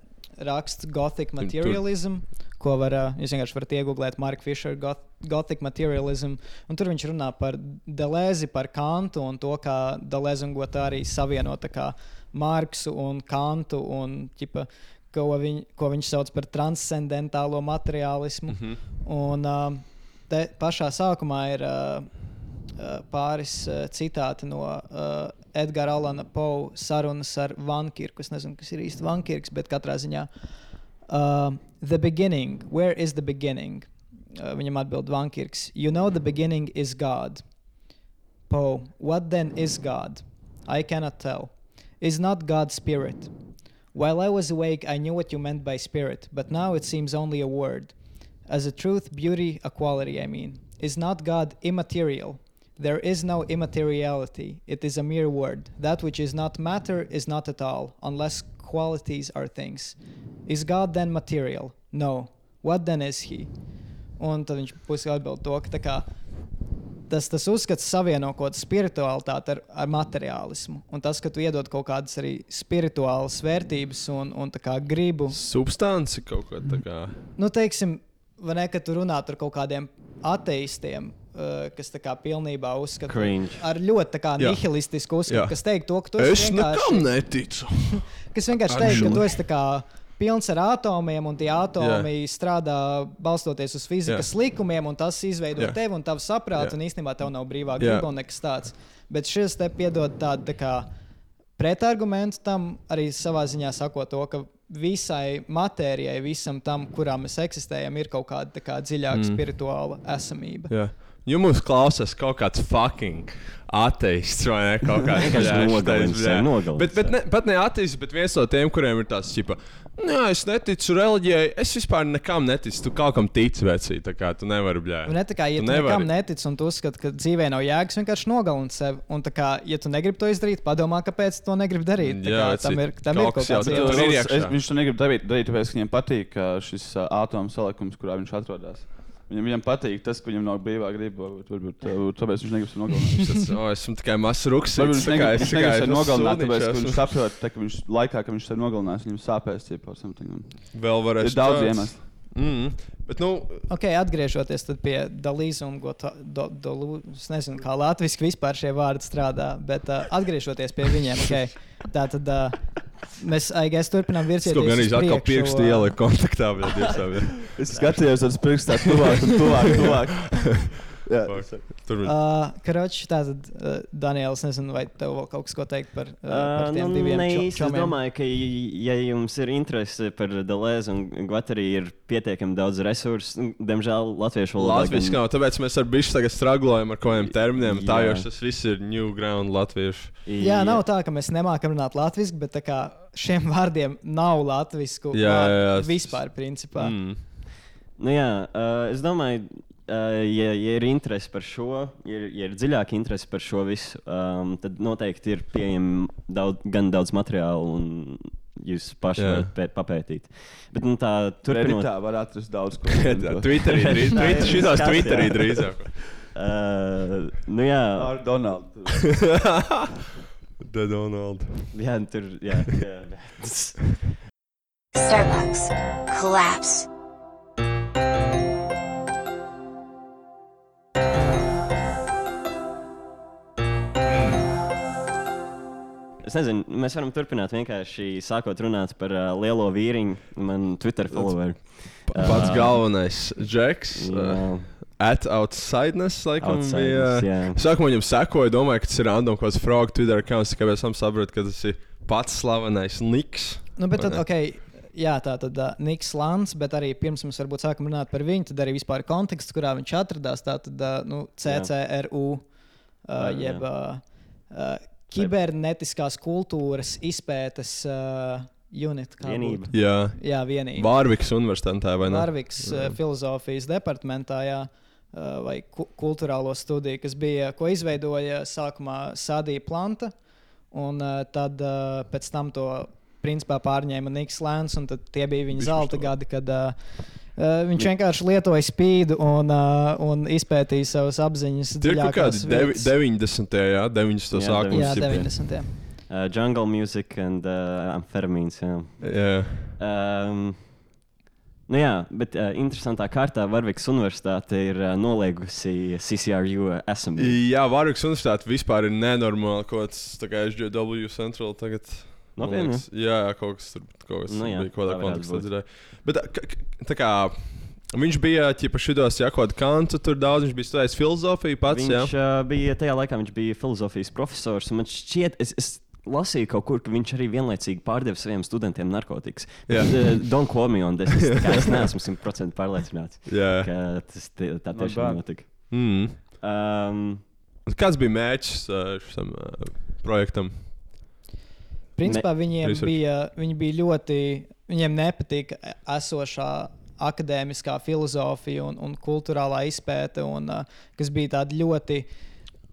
raksts Gothic Materialism, ko var, uh, jūs vienkārši varat iegūt Marku Fischeru Goth Gothic Materialism. Un tur viņš runā par Delēzi, par Kantu un to, kā Delēzi un Gotā arī savieno tā kā Marksu un Kantu un ķipa, ko, viņ, ko viņš sauc par transcendentālo materiālismu. Mm -hmm. Un uh, te pašā sākumā ir uh, pāris uh, citāti no uh, Edgara Alana Poe sarunas ar Vankirku. Es nezinu, kas ir īsti Vankirks, bet katrā ziņā uh, The beginning, where is the beginning? Uh, viņam atbild Vankirks. You know the beginning is God. Poe, what then is God? I cannot tell. Is not God spirit? While I was awake, I knew what you meant by spirit, but now it seems only a word. As a truth, beauty, a quality, I mean. Is not God immaterial? There is no immateriality. It is a mere word. That which is not matter is not at all, unless qualities are things. Is God then material? No. What then is he? Un tad viņš pusi atbild to, ka tā kā tas, tas uzskats savieno kaut kādu spiritualitāti ar, ar materiālismu. Un tas, ka tu iedod kaut kādas arī spirituālas vērtības un, un kā gribu. Substance kaut kā. Nu, teiksim, vai ne, ka tu runātu ar kaut kādiem ateistiem, uh, kas tā kā pilnībā uzskata Cringe. ar ļoti nihilistisku uzskatu, Jā. kas teikt to, ka tu Es esi nekam vienkārši, neticu. kas vienkārši teikt, ka tu esi tā kā pilns ar atomiem, un tie atomi Jā. strādā balstoties uz fizikas Jā. likumiem, un tas izveido Jā. tevi un tavu saprātu, Jā. un īstenībā tev nav brīvā griba un nekas tāds. Bet šis te piedod tādu tā kā pretargumentu tam, arī savā ziņā sakot to, ka visai matērijai, visam tam, kurā mēs eksistējam, ir kaut kāda kā dziļāka mm. spirituāla esamība. Jā. Ja mums klausās kaut kāds fucking ateists vai ne, kaut kāds nogalina Bet, bet ne, pat ne ateists, bet viens no tiem, kuriem ir tāds, tipa, nē, es neticu reliģijai, es vispār nekam neticu, tu kaut kam tici, vecī, tā kā tu nevari bļāt. Ne, tā kā, ja tu, tu nekam netici un tu uzskati, ka dzīvē nav jēgas, vienkārši nogalini sevi. Un, tā kā, ja tu negribi to izdarīt, padomā, kāpēc tu to negribi darīt. Tā Jā, kā, vecīt, tam ir, tam ir kaut kas es- Viņš to negrib darīt, tāpēc, ka viņam patīk šis atomu salikums, kurā viņš atrodas. Viņam, viņam patīk tas, ka viņam nav brīvā griba. Varbūt, varbūt, varbūt tāpēc viņš negrib to nogalināt. Es o, esmu tikai mazs. Varbūt viņš negrib, negrib sevi nogalināt, tāpēc, ka viņš saprot, ka viņš laikā, kad viņš sevi nogalinās, viņam sāpēs. Cipa, or something, Vēl varēs Ir daudz iemeslu. Mm. Bet, nu, Okay, atgriežoties tad pie Gota, do, do, es nezinu, kā latviešu vispār šie vārdi strādā, bet uh, atgriežoties pie viņiem, okay, tā tad uh, mēs, aizies, turpinām es virzīties. kaut gan arī atkal pirkstu uh, ieliku kontaktā, bet dievs savi. Es skatījos uz pirkstu tā tuvāk un tuvāk. tuvāk. Jā, Tur bija. Uh, Karoči, tātad, uh, Daniels, nezinu, vai tev vēl kaut kas ko teikt par, uh, par Uh, tiem nu, diviem īsti. Es domāju, ka, ja jums ir interese par Delēzu un Gvatarī, ir pietiekami daudz resursu. Nu, Diemžēl latviešu valodā. Latvijas gan- nav, tāpēc mēs ar bišķi tagad straglojam ar kaut kādiem terminiem. Tā Jā. jau tas viss ir new ground latviešu. Jā, nav tā, ka mēs nemākam runāt latviešu, bet tā kā šiem vārdiem nav latviešu Jā, jā, jā. vispār, principā. Mm. Nu, jā, uh, es domāju, Uh, ja, ja ir interese par šo, ja ir, ja ir dziļāka interese par šo visu, um, tad noteikti ir pieejama daudz, gan daudz materiālu, un jūs paši Jā. varat pē, papētīt. Bet nu, tā Turpinot, turpinot, tā var atrast daudz ko. Twitterī drīz, Twitter, šitās Twitterī drīzāk. uh, nu jā, Ar Donaldu. The Donald. jā, tur jā, jā. Starbucks. Collapse. Es nezinu, mēs varam turpināt vienkārši sākot runāt par uh, lielo vīriņu, man Twitter followeru. Pats Uh, galvenais Džeks. Uh, At outsideness, laikam, Outsideness, bija. jā. Sākumā viņam sekoja, domāju, ka tas ir random kaut kāds frog Twitter accounts, tikai pēc tam sapratu, ka tas ir pats slavenais Niks. Nu, bet tad, ok, jā, tā tad uh, Niks Lants, bet arī pirms mēs varbūt sākam runāt par viņu, tad arī vispār konteksts, kurā viņš atradās. Tā tad uh, nu, CCRU, uh, jeb uh, uh, kibernetiskās kultūras izpētes uh, unit. kā Vienība. būtu? Jā, Jā, vienība. Vārvikas universitātē vai ne? Narviks uh, filozofijas departamentā, jā, uh, vai ku kultūrālo studiju, kas bija, ko izveidoja sākumā Sadija Planta, un uh, tad uh, pēc tam to principā pārņēma Niks Lēns, un tad tie bija viņa zelta gadi, kad uh, uh, viņš vienkārši lietoja spīdu un, uh, un izpētīja savas apziņas. Tie ir kaut kādi devi, vietas. 90. Jā, 90. Jā, sākums. Jā, ģip. 90. Uh, jungle music and uh, amfetamīns. Jā. Jā. Um, nu jā, bet uh, interesantā kārtā Varvikas Universitāte ir uh, noliegusi CCRU assembly. Jā, Vārvikas universitāte vispār ir nenormāli. Kaut tā kā SJW Central tagad. Nopietni? liekas. Jā, jā, kaut kas tur kaut kas Nu jā, bija kaut kādā kontekstā dzirdēju. Bet tā, ka- tā kā. Viņš bija ķipa šitos, ja kaut kantu tur daudz, viņš bija studējis filozofiju pats. Viņš jā. uh, bija tajā laikā, viņš bija filozofijas profesors. un Man šķiet, es, es lasīju kaut kur, ka viņš arī vienlaicīgi pārdeva saviem studentiem narkotikas. Jā. Bet, uh, Don't quote me on this. Es, kā es neesmu simtprocentīgi pārliecināts, Jā. ka tas tā tiešām notika. Mm. Um, Kāds bija mērķis uh, šim uh, projektam? Principā viņiem research. bija, viņi bija ļoti, viņiem nepatika esošā akadēmiskā filozofija un, un kultūrālā izpēte, un, uh, kas bija tāda ļoti.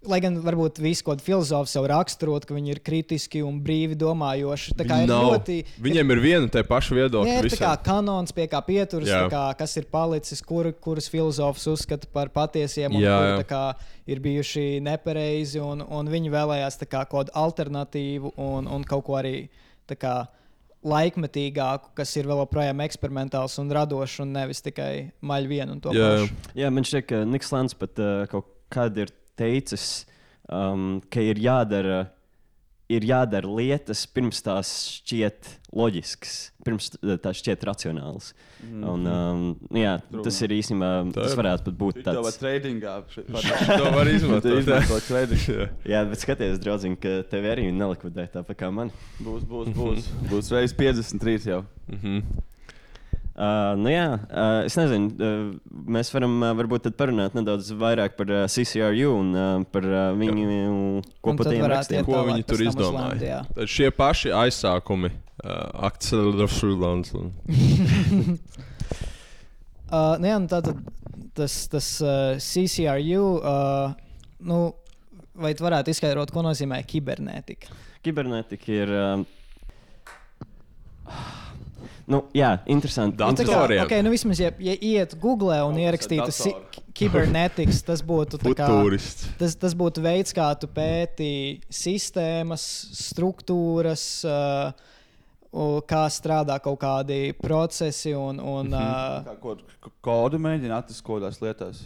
Lai gan varbūt visi kaut kādi filozofi jau raksturot, ka viņi ir kritiski un brīvi domājoši. Tā kā ir ļoti. Viņiem ir viena tā paša viedokļa. Ir kā kanons, pie kā pieturas, kā, kas ir palicis, kur, kurus filozofus uzskata par patiesiem, un Jā, jā. tā kā, ir bijuši nepareizi, un, un viņi vēlējās tā kā, kaut kādu alternatīvu un, un kaut ko arī tā kā, laikmetīgāku, kas ir vēl joprojām eksperimentāls un radošs, un nevis tikai maļ vienu un to Jā, jā. pašu. Jā, man šķiet, ka Niks Lants pat uh, kaut kad ir teicis, um, ka ir jādara, ir jādara lietas pirms tās šķiet loģiskas, pirms tās šķiet racionālas. Mm. Un, um, jā, tas ir īstenībā, Tā tas varētu pat būt Tā var tāds. tradingā. To var izmantot. izmantot trading. Jā. Bet skaties, draugs, ka tev arī nelikvidē tāpat kā man. Būs, būs, būs. Būs reiz 53 jau. Mhm. Uh, nu jā, uh, es nezinu, uh, mēs varam uh, varbūt tad parunāt nedaudz vairāk par uh, CCRU un uh, par uh, viņu tad kopīgiem varētu rakstiem. Ko viņi tur izdomāja? Jā. Tad šie paši aizsākumi, uh, akcelerations. Uh, nu jā, nu tātad tas, tas uh, CCRU, uh, nu, vai tu varētu izskaidrot, ko nozīmē kibernetika? Kibernetika ir. Um, nu, jā, interesanti. Datoriem. okay, nu vismaz, ja, ja iet Google un ierakstītu si- kibernetikas, tas būtu, tā kā, tas, tas būtu veids, kā tu pēti sistēmas, struktūras, uh, kā strādā kaut kādi procesi un, un Mhm. uh, Kā ko- ko- kodu mēģina atrast kaut kādās lietās.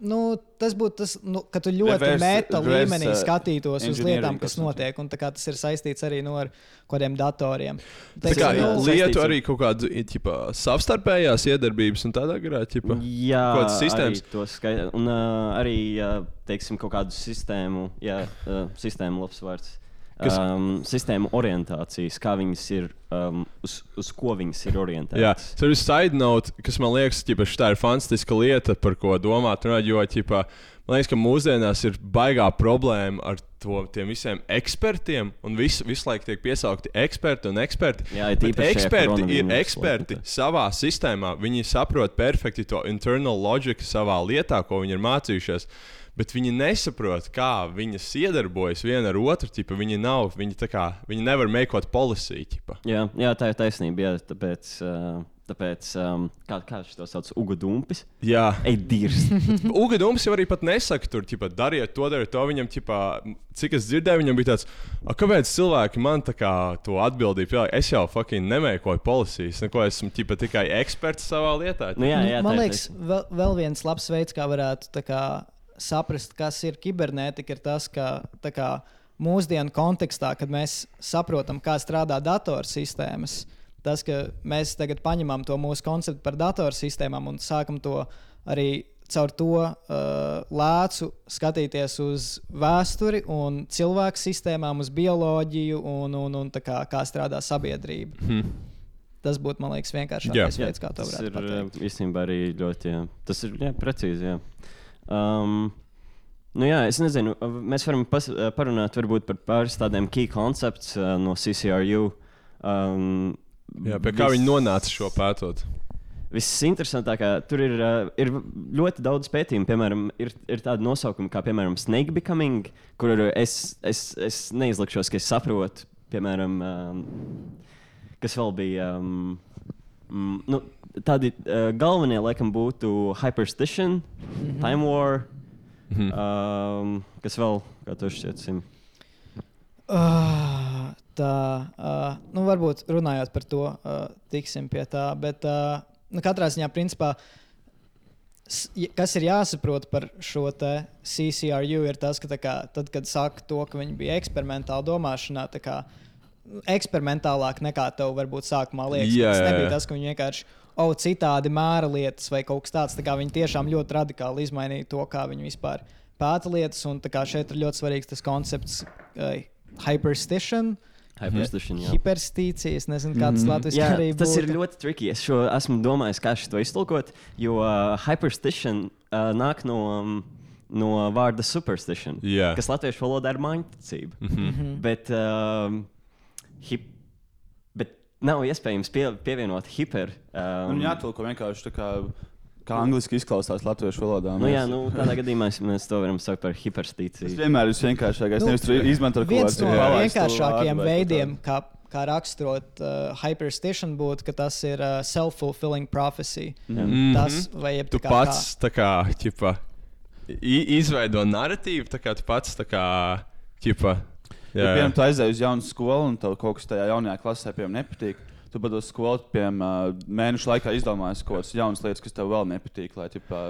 Nu, tas būtu tas, nu, ka tu ļoti Reverse- meta reverse, līmenī skatītos uz lietām, kas notiek. Un tā kā tas ir saistīts arī nu, ar kādiem datoriem. Tā kā nu, lietu arī kaut kādu ķipa, savstarpējās iedarbības un tādā garā. Ķipa. Jā, kādas sistēmas? arī skaidrs. Un uh, arī, uh, teiksim, kaut kādu sistēmu, jā, uh, sistēmu labs vārds. Kas- Um, sistēmu orientācijas, kā viņas ir um, uz, uz ko viņas ir orientētas. Jā, tas ir side note, kas man liekas, ka tā ir fantastiska lieta, par ko domāt. runāt, Jo, ķipa, man liekas, ka mūsdienās ir baigā problēma ar to, tiem visiem ekspertiem, un visu, visu laiku tiek piesaukti eksperti un eksperti. Jā, šajā eksperti ir eksperti laikmetā. savā sistēmā. Viņi saprot perfekti to internal loģiku savā lietā, ko viņi ir mācījušies. Bet viņi nesaprot, kā viņas iedarbojas viena ar otru. Ķipa, viņi nav, viņi, kā, viņi nevar meklēt policiju. Jā, jā, tā ir taisnība. Jā, tāpēc, uh, tāpēc um, kā, kā šis to sauc, ugudumpis? Jā. Uga Dūms jau arī pat nesaka, tur, ķipa, dariet to, dariet to. Viņam, ķipa, cik es dzirdēju, viņam bija tāds, "A, kāpēc cilvēki man tā kā to atbildību pieliek? Es jau fucking nemeklēju policijas, neko esmu ķipa, tikai eksperts savā lietā. Nu, jā, jā, Man liekas, vēl, vēl viens labs veids, kā varētu tā kā, saprast, kas ir kibernētika, ir tas, ka kā, mūsdienu kontekstā, kad mēs saprotam, kā strādā datorsistēmas, tas, ka mēs tagad paņemam to mūsu konceptu par datorsistēmām un sākam to arī caur to uh, lēcu skatīties uz vēsturi un cilvēku sistēmām, uz bioloģiju un, un, un tā kā, kā strādā sabiedrība. Hmm. Tas būtu, man liekas, vienkāršākais veids, kā to tas varētu ir pateikt. īstenībā arī ļoti jā. Tas ir jā, precīzi. Jā. Um, nu, jā, es nezinu, mēs varam pas, uh, parunāt par pāris tādiem key concepts uh, no CCRU. Um, Jā, pie kā viņi nonāca šo pētot? Visinteresantākā tur ir, uh, ir ļoti daudz pētījumu. Piemēram, ir, ir tādi nosaukumi kā, piemēram, Snake Becoming, kur es, es, es neizlikšos, ka es saprotu, piemēram, um, kas vēl bija. Um, mm, nu, tādi uh, galvenie, laikam, būtu Hyperstition, mm -hmm. Time War. Mhm. Um, kas vēl, kā tu šķiet, Sim? Uh, tā, uh, nu, varbūt runājot par to, uh, tiksim pie tā. Bet uh, nu, katrā ziņā, principā, kas ir jāsaprot par šo te CCRU, ir tas, ka tā kā, tad, kad saka to, ka viņi bija eksperimentāli domāšanā, tā kā eksperimentālāk nekā tev varbūt sākumā liekas. Jā, tas nebija tas, ka viņi vienkārši. O, citādi mēra lietas vai kaut kas tāds. Tā kā viņi tiešām ļoti radikāli izmainīja to, kā viņi vispār pēta lietas. Un šeit ir ļoti svarīgs tas koncepts, uh, hyperstition. Hiperstīcija, es nezinu, kā tas latviešu Jā, arī tas būtu. ir ļoti tricky. Es šo esmu domājis, kā šo iztulkot, jo uh, hyperstition uh, nāk no, um, no vārda superstition, Jā. kas latviešu valodā ir mājiņticība. Mhm. Mhm. Bet, um, hip, bet nav iespējams pie, pievienot hiper. Um, Un jātulko vienkārši tā kā, kā angliski izklausās latviešu valodā. Nu, jā, nu, tādā gadījumā mēs- mēs to varam saukt par Tas hiperstīciju. vienmēr ir vienkāršākais. Nu, Nu, Nevis izmantot kaut Viens kādu no kaut veidiem, kā, kā raksturot uh, hyperstition, būtu, ka tas ir uh, self-fulfilling prophecy. Mhm. Tas vai jeb Tu tā kā pats tā kā, ķipa, i- izveido narratīvu, tā kā tu pats tā kā, ķipa. Ja, piemēram, tu aizej uz jaunu skolu un tev kaut kas tajā jaunajā klasē piemēram, nepatīk. Tu pat uz skolu piemēram, mēnešu laikā izdomājies kaut kādas jaunas lietas, kas tev vēl nepatīk. Lai ķipā,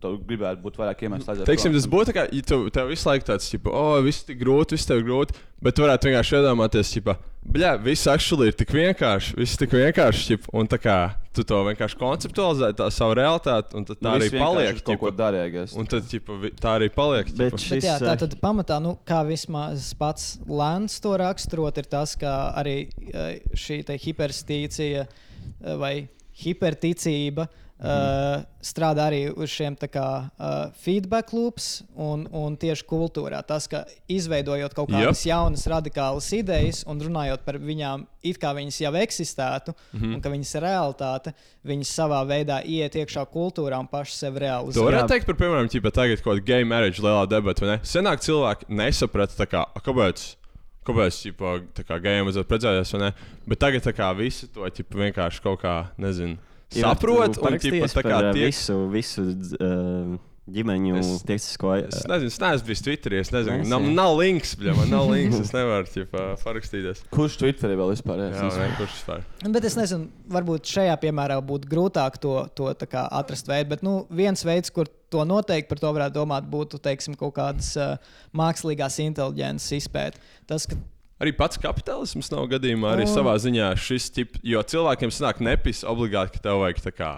tu gribētu būt vairāk iemeslu, lai Teiksim, tas būtu tā, kā, ja tev, tev visu laiku tāds, ka, oh, viss ir grūti, viss tev ir grūti, bet tu varētu vienkārši iedomāties, ka, bļā, viss actually ir tik vienkārši, viss tik vienkārši, ķip, un tā kā tu to vienkārši konceptualizē, tā savu realitāti, un tad tā Nu, arī paliek. uz kaut ko ķipa. darīgais. Un tad, ķipa, tā arī paliek. Bet ķipa. Bet jā, Šis, tā eh, tad pamatā, nu, kā vismaz pats Lēns to raksturot, ir tas, ka arī eh, šī hiperstīcija eh, vai hiperticība. Uh, strādā arī uz šiem tā kā, uh, feedback loops un, un tieši kultūrā. Tas, ka izveidojot kaut kādas yep. jaunas, radikālas idejas un runājot par viņām, it kā viņas jau eksistētu, mm. -hmm. un ka viņas ir realitāte, viņas savā veidā iet iekšā kultūrā un paši sevi Tu realizē. varētu teikt par, piemēram, ķipa, tagad kaut kāda gay marriage lielā debatā, vai ne? Senāk cilvēki nesaprata, kā, "A, kāpēc. Kāpēc ģipa, tā kā gejiem vajadzētu precēties, vai ne? Bet tagad tā kā visi to ģipa, vienkārši kaut kā, nezinu, saprot. Un, ģipa, tā kā tiek, visu, visu uh, ģimeņu Es- tiesisko. Es nezinu, es neesmu bijis Twitterī. Es nezinu, nav, jā. nav links, bļa, man nav links. Es nevaru ķipa, parakstīties. Kurš Twitterī vēl vispār ir? Jā, ne, kurš vispār? Bet es nezinu, varbūt šajā piemērā būtu grūtāk to, to tā kā atrast veidu. Bet nu, viens veids, kur to noteikti par to varētu domāt, būtu teiksim, kaut kādas uh, mākslīgās inteliģences izpēta. Tas, ka Arī pats kapitālisms nav gadījumā arī O. savā ziņā šis tips, jo cilvēkiem sanāk nepis obligāti, ka tev vajag kā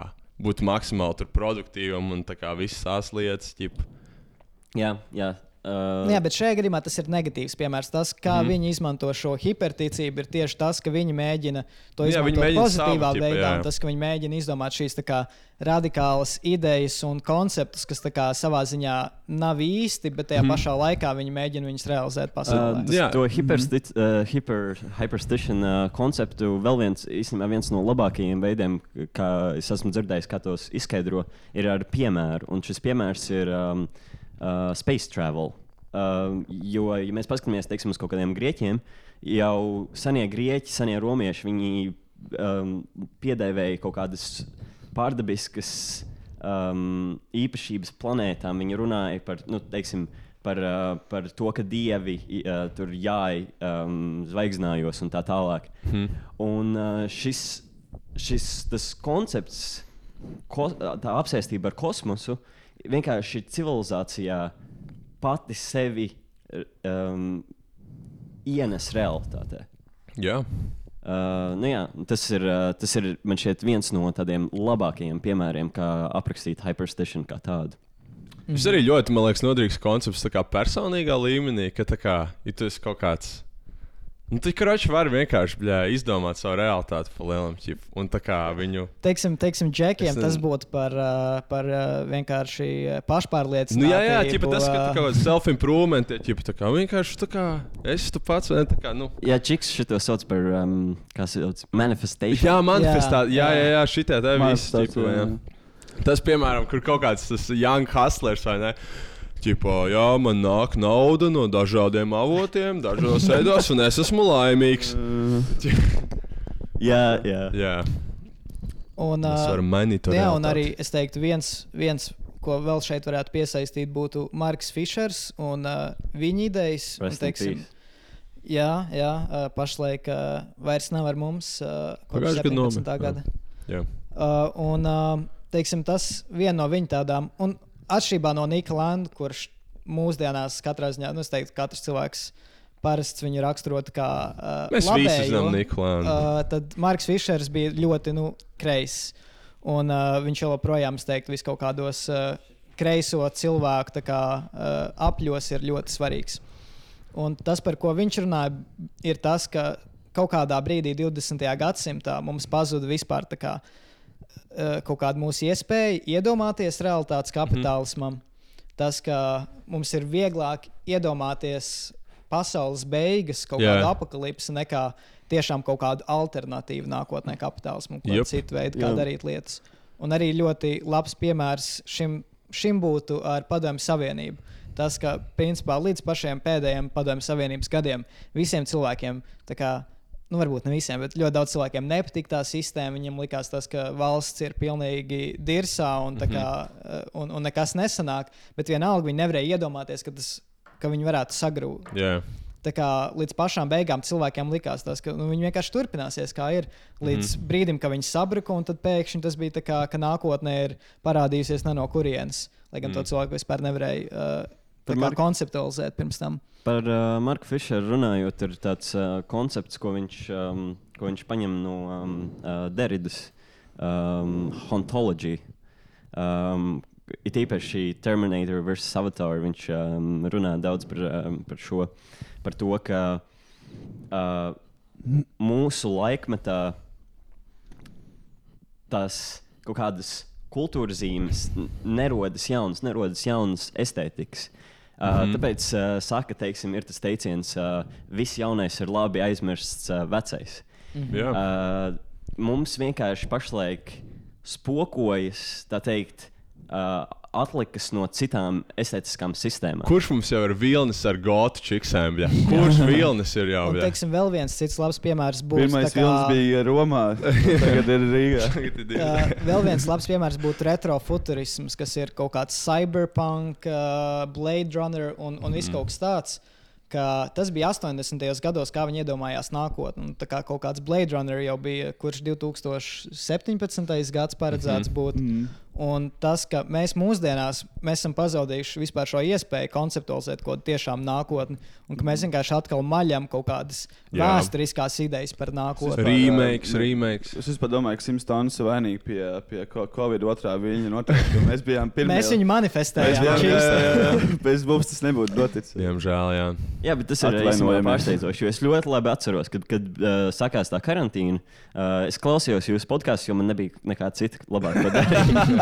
būt maksimāli tur produktīvam un tā kā visas tās lietas. Ķip. Jā, jā. Uh, Jā, bet šajā gadījumā tas ir negatīvs piemērs. Tas, kā mm Mhm. viņi izmanto šo hiperticību, ir tieši tas, ka viņi mēģina to Jā, izmantot mēģina pozitīvā savu, veidā. jā. un Tas, ka viņi mēģina izdomāt šīs tā kā, radikālas idejas un konceptus, kas kā, savā ziņā nav īsti, bet tajā Mhm. mm pašā laikā viņi mēģina viņus realizēt Uh, pasaulē. tas, Jā. to hiperstit, uh, hiper, hyperstition uh, konceptu vēl viens, īstenībā viens no labākajiem veidiem, kā es esmu dzirdējis, kā tos izskaidro, ir ar piemēru. Un šis piemērs ir um, uh, space travel. Uh, jo, ja mēs paskatāmies teiksim, uz kaut kādiem grieķiem, jau senie grieķi, senie romieši, viņi um, piedēvēja kaut kādas pārdabiskas um, īpašības planētām. Viņi runāja par, nu, teiksim, par, uh, par to, ka dievi uh, tur jāj um, zvaigznājos un tā tālāk. Mhm. Un uh, šis, šis tas koncepts, ko, tā apsēstība ar kosmosu, vienkārši civilizācijā pati sevi um, ienes realitātē. Jā. Uh, nu jā, tas, ir, uh, tas ir man šķiet viens no tādiem labākajiem piemēriem, kā aprakstīt hyperstition kā tādu. Tas arī ļoti, man liekas, noderīgs koncepts personīgā līmenī, ka kā, ja tu esi kaut kāds. Nu, tu kroči vari vienkārši bļā, izdomāt savu realitāti pa lielam ķip, un tā kā viņu. Teiksim, teiksim džekiem, Es tas būtu par, par vienkārši pašpārliecību. Nu, jā, jā, ķipa, tas, ka tu kaut kādā self-improvement, ķipa, tā kā vienkārši tā kā esi tu pats, vai ne? Tā kā, nu, Jā, Čiks šo sauc par um, kā sauc, manifestation. Jā, manifestā. Jā, jā, jā. šitā tā viss. Manifestācija, ķipa. Tas, piemēram, kur kaut kāds tas young hustlers vai ne? Ķipa, jā, man nāk nauda no dažādiem avotiem, dažādos veidos, un es esmu laimīgs. jā, jā. Jā, Un, tas var mainīt to Jā, un arī es teiktu, viens, viens ko vēl šeit varētu piesaistīt, būtu Marks Fišers un uh, viņa idejas. un, peace. jā, jā uh, pašlaik uh, vairs nav ar mums. Uh, Pagājušajā gadā 17. nomira, jā. gada. Jā. Uh, un uh, teiksim, tas viena no viņa tādām, un atšķirībā no Nika Landa, kurš mūsdienās katrā ziņā, nu, es teiktu, katrs cilvēks parasti viņu raksturot kā uh, Mēs visi labējo, zinām Niku Landu. Uh, tad Marks Fišers bija ļoti nu, kreis. Un uh, viņš joprojām, es teiktu, vis kaut kādos uh, kreiso cilvēku kā, uh, apļos ir ļoti svarīgs. Un tas, par ko viņš runāja, ir tas, ka kaut kādā brīdī, 20. gadsimtā, mums pazuda vispār tā kā, kaut kāda mūsu iespēja iedomāties realitātes kapitālismam. Tas, ka mums ir vieglāk iedomāties pasaules beigas, kaut Jā. kādu apakalipsi, nekā tiešām kaut kādu alternatīvu nākotnē kapitālismam, ko Jup. citu veidu, kā Jā. darīt lietas. Un arī ļoti labs piemērs šim, šim būtu ar Padomju Savienību. Tas, ka principā līdz pašiem pēdējiem Padomju Savienības gadiem visiem cilvēkiem, tā kā, nu, varbūt ne visiem, bet ļoti daudz cilvēkiem nepatīk tā sistēma. Viņiem likās, tas, ka valsts ir pilnīgi dirsā un, tā kā, eh, un, un nekas nesanāk, bet vienalga viņi nevarēja iedomāties, ka, tas, ka viņi varētu sagrūt. Jā. Tā kā līdz pašām beigām cilvēkiem likās, tas, ka nu, viņi vienkārši turpināsies, kā ir. Līdz mm. brīdim, kad viņi sabruka, un tad pēkšņi tas bija tā, kā, ka nākotnē ir parādījusies ne no kurienes. Lai gan mm. to cilvēku vispār nevarēja uh, Marku- konceptualizēt pirms tam. Par uh, Marku Fischeru runājot, ir tāds uh, koncepts, ko viņš, um, ko viņš paņem no um, uh, Deridas um, ontoloģija. Um, It īpaši Terminator vs. Avatar. Viņš um, runā daudz par, um, par šo, par to, ka uh, mūsu laikmetā tās kaut kādas kultūras zīmes nerodas jaunas, nerodas jaunas estētikas. Uh, mm -hmm. Tāpēc, uh, saka, teiksim, ir tas teiciens, uh, viss jaunais ir labi aizmirsts uh, vecais. Jā. Uh, mums vienkārši pašlaik spokojas, tā teikt, uh, atlikas no citām estētiskām sistēmām. Kurš mums jau ir vilnis ar gotu čiksēm? bļa? Kurš vilnis ir jau? Bļa? teiksim, vēl viens cits labs piemērs būs. Pirmais kā- filmas bija Romā, tagad ir Rīgā. Uh, vēl viens labs piemērs būtu retrofuturisms, kas ir kaut kāds cyberpunk, uh, Blade Runner un, un viss kaut kas tāds. ka Tas bija 80. gados, kā viņi iedomājās nākotni. Un Tā kā kaut kāds Blade Runner jau bija, kurš 2017. gads paredzēts būt. Mm. Un tas, ka mēs mūsdienās mēs esam pazaudējuši vispār šo iespēju konceptualizēt kaut kādu tiešām nākotni, un ka mēs vienkārši atkal maļam kaut kādas Jā. vēsturiskās idejas par nākotni. Remakes, remakes. Es vispār domāju, ka Simpsons ir vainīgi pie, pie ko- Covid otrā viļņa noteikti. jo Mēs bijām pirmie. Mēs viņu manifestējām. Mēs bijām, jā, jā, jā. Bez mums tas nebūtu noticis. Diemžēl, jā. Jā, bet tas ir pārsteidzoši. jo Es ļoti labi atceros, kad, kad uh, sākās tā karantīna. Uh, es klausījos jūsu podkāstu, jo man nebija nekā cita labāk darīt.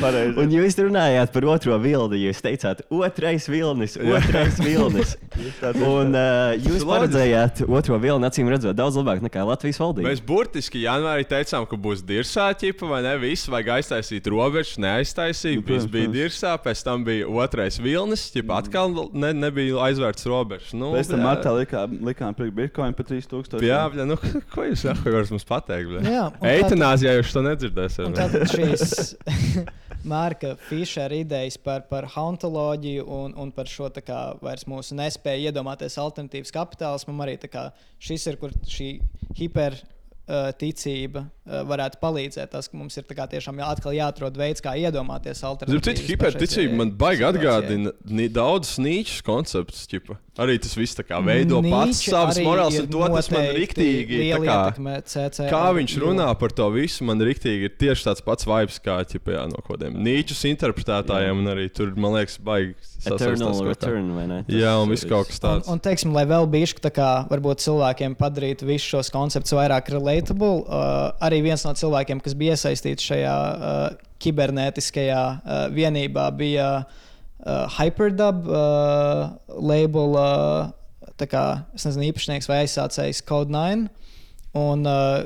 Pareizi. Un jūs runājāt par otro vilni. Jūs teicāt, otrais vilnis, otrais vilnis. Un uh, jūs paredzējāt otro vilni, acīm redzot, daudz labāk nekā Latvijas valdība. Mēs burtiski janvārī teicām, ka būs dirzā ķipa, vai ne? Viss vajag aiztaisīt robežas, neaiztaisīt. Nu, Viss bija dirzā, pēc tam bija otrais vilnis, ķipa, atkal ne, nebija aizvērts robežas. Nu, Pēc tam bļā. martā likām, priekš Bitcoin par 3000. Jā, bļā, nu, ko jūs varat mums pateikt? Eitanāzijā jūs to nedzirdēsiet. Un bļā. šīs Mārka Fišera idejas par, par hauntoloģiju un, un par šo tā kā, vairs mūsu nespēju iedomāties alternatīvas kapitālismam, arī tā kā, šis ir, kur šī hiper. Ticība varētu palīdzēt. Tas, ka mums ir tiešām jā, atkal jāatrod veids, kā iedomāties alternatīvas. cik hiperticība man baigi atgādina daudzus nīčus konceptus. ķipa. Arī tas viss tā kā veido pats Nietzsche savas ir un to tas man riktīgi. kā- Kā viņš runā par to visu, man riktīgi ir tieši tāds pats vibes kā ķipa, jā, no kaut kādiem nīčus interpretētājiem. Un arī tur, man liekas, baigi. Eternal return, vai ne? Tas Jā, un viss kaut kas Un, tāds. un teiksim, lai vēl bišķi tā kā varbūt cilvēkiem padarītu visus šos konceptus vairāk relatable, uh, arī viens no cilvēkiem, kas bija iesaistīts šajā uh, kibernētiskajā uh, vienībā, bija uh, Hyperdub uh, label, uh, tā kā, es nezinu, īpašnieks vai aizsācējs Code 9. Un, uh,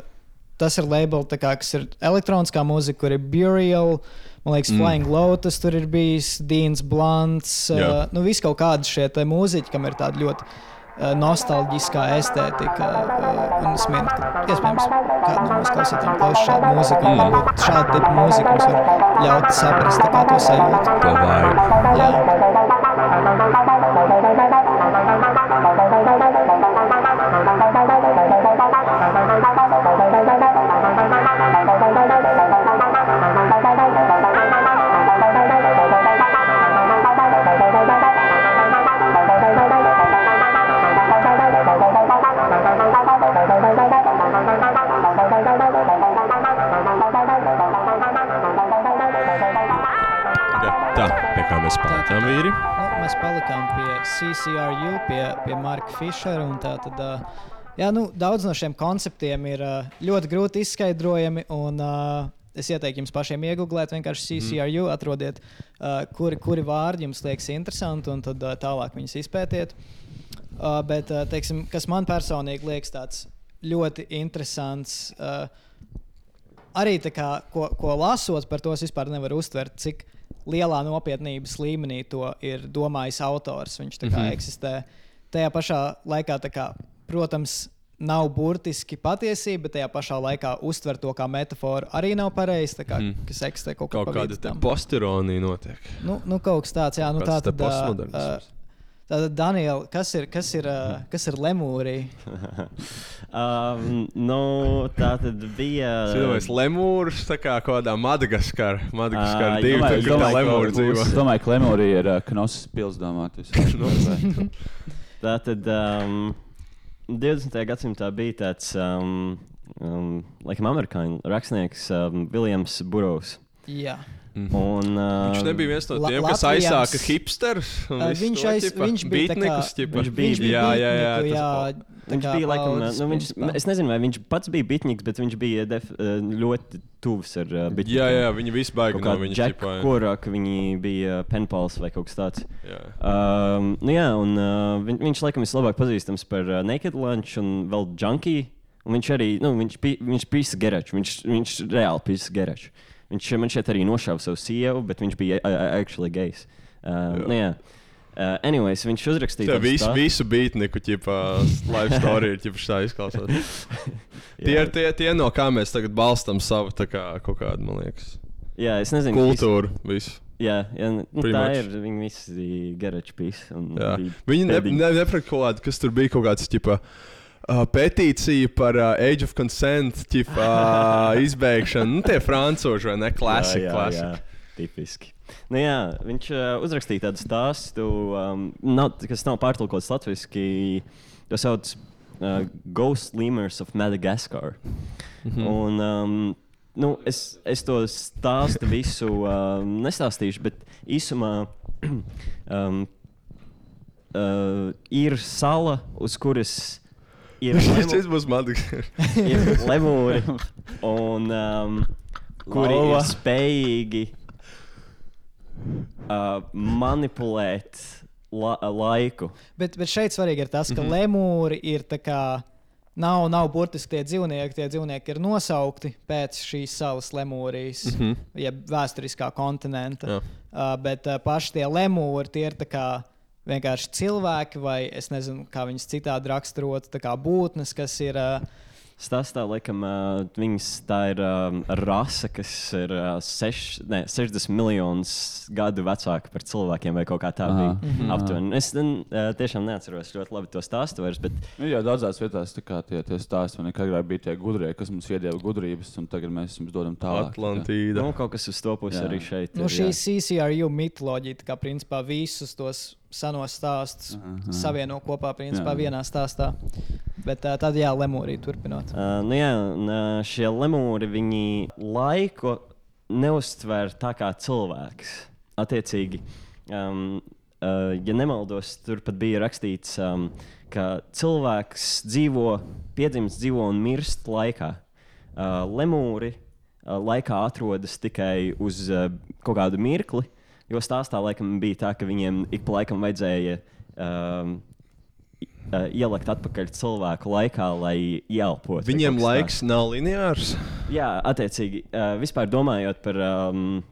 tas ir label, tā kā, kas ir elektroniskā mūzika, kur ir Burial. Man liekas, Mm. mm. Flying Lotus tur ir bijis, Deans Blants. Uh, Jā. nu, viss kaut kādi šie mūziķi, kam ir tāda ļoti uh, nostalģiskā estētika. Uh, un es mīlu, ka iespējams kādu no mūsu klausītājiem klausa šādu mūziku. Un varbūt šāda tipa mūzika mums var ļaut saprast kā to sajūtu. To vibe. Jā. CCRU, pie, pie Marka tā Tad, uh, jā, nu, daudz no šiem konceptiem ir uh, ļoti grūti izskaidrojami. Un, uh, es ieteiktu jums pašiem iegūt, vienkārši CCRU, atrodiet, uh, kuri, kuri vārdi jums liekas interesanti, un tad uh, tālāk viņus izpētiet. Uh, bet, uh, teiksim, kas man personīgi liekas tāds ļoti interesants. Uh, arī tā kā, ko, ko lasot par to, es vispār nevaru uztvert, cik lielā nopietnības līmenī to ir domājis autors. Viņš tā kā mm. -hmm. eksistē. Tajā pašā laikā, tā kā, protams, nav burtiski patiesība, bet tajā pašā laikā uztver to kā metaforu arī nav pareizi. tā Kā, mm. Kas eksistē kaut, Kaut kāda posteronija notiek. Nu, nu, kaut kas tāds, jā, nu, Kāds tā te tad. Tātad, Daniel, kas ir, kas ir, kas ir lemūrija? um, nu, tā tad bija. Cilvēks lemūrs, tā kā kādā Madagaskarā. Ā, Madagaskarā divi, domāju, tur, kur tā domāju, lemūra dzīvo. Es domāju, ka Lemūrija ir uh, Knosas pils domāts. Tā tad um, 20. gadsimtā bija tāds, um, um, laikam, amerikāņu rakstnieks um, Viljams Burrows. Jā. Un, uh, Viņš nebija viens no La- tiem, kas Latvijams- aizsāka hipsters. un Ā, visu Viņš, to, aiz, ķipa. viņš bija tā kā- Beatnikus, ķipa. Viņš bija- bija jā, jā, jā, jā, tā Viņš bija laikam, nu, viņš, es nezinu, vai viņš pats bija bitnieks, bet viņš bija def, uh, ļoti tuvs ar uh, bitnikiem. Jā, jā, viņi visi baigi Kaut no viņa jā. Korak, viņi bija penpals vai kaut kas tāds. Jā. Um, nu jā, un uh, viņ, viņš laikam vislabāk pazīstams par uh, Naked Lunch un vēl Junkie. Un viņš arī, nu, viņš, pi- viņš pisa geraču, viņš, viņš reāli pisa geraču. Viņš man šeit arī nošāva savu sievu, bet viņš bija uh, actually gejs. Uh, Jā. nu, jā. Uh, anyways, viņš uzrakstīja tādu visu, visu beatniku, ķipa, life story ir ķipa tā izklausās. tie ir tie, tie, no kā mēs tagad balstam savu tā kā kaut kādu, man liekas, Jā, es nezinu, kultūru. Visu. Jā, jā nu, Pretty tā much. ir. Viņi visi garaču pīs. Jā. Viņi ne, ne, neprat kaut kādu, kas tur bija kaut kāds, ķipa, uh, petīcija par uh, Age of Consent ķip, uh, izbeigšanu. Nu, tie frančūži vai ne? Klasika. jā, jā, klasika. jā, tipiski. Nu, jā, viņš uh, uzrakstīja tādu stāstu, um, nav, kas nav pārtulkots latviešu. To sauc uh, Ghost Lemurs of Madagascar. Mm. -hmm. Un, um, nu, es, es to stāstu visu um, nestāstīšu, bet īsumā um, uh, ir sala, uz kuras Šis būs Madagaskārs. ir lemūri, un, um, kuri Lava. ir spējīgi uh, manipulēt la laiku. Bet, bet šeit svarīgi ir tas, ka mm. -hmm. lemūri ir tā kā. Nav, nav burtiski tie dzīvnieki. Tie dzīvnieki ir nosaukti pēc šīs salas lemūrijas, mm. -hmm. jeb vēsturiskā kontinenta. Jā. Uh, bet uh, paši tie lemūri tie ir tā kā vienkārši cilvēki, vai es nezinu, kā viņus citādi raksturot, tā kā būtnes, kas ir. Uh, Stāstā, laikam, uh, viņas tā ir um, rase, kas ir uh, seš, ne, 60 miljonus gadu vecāka par cilvēkiem, vai kaut kā tā Aha. bija. Mhm. Aptuveni. Es uh, tiešām neatceros ļoti labi to stāstu vairs, bet Nu, jā, daudzās vietās tā kā tie, tie stāsti, ka agrāk bija tie gudrie, kas mums iedeva gudrības, un tagad mēs jums dodam tālāk. Atlantīda. nu, kaut kas uz to pusi Jā. arī šeit. nu, ir, šī. CCRU mitoloģija, tā kā principā visus tos senos stāstus savieno kopā principā, Jā. vienā stāstā. Bet uh, tad, jā, lemūrī turpinot. Uh, nu jā, šie lemūri viņi laiku neuztver tā kā cilvēks. Attiecīgi, um, uh, ja nemaldos, tur pat bija rakstīts, um, ka cilvēks dzīvo, piedzimst, dzīvo un mirst laikā. Uh, lemūri uh, laikā atrodas tikai uz uh, kaut kādu mirkli, jo stāstā laikam bija tā, ka viņiem ik pa laikam vajadzēja. Um, uh, ielikt atpakaļ cilvēku laikā, lai ieelpotu. vai Viņiem kaut laiks nav lineārs. Jā, attiecīgi, uh, vispār domājot par um,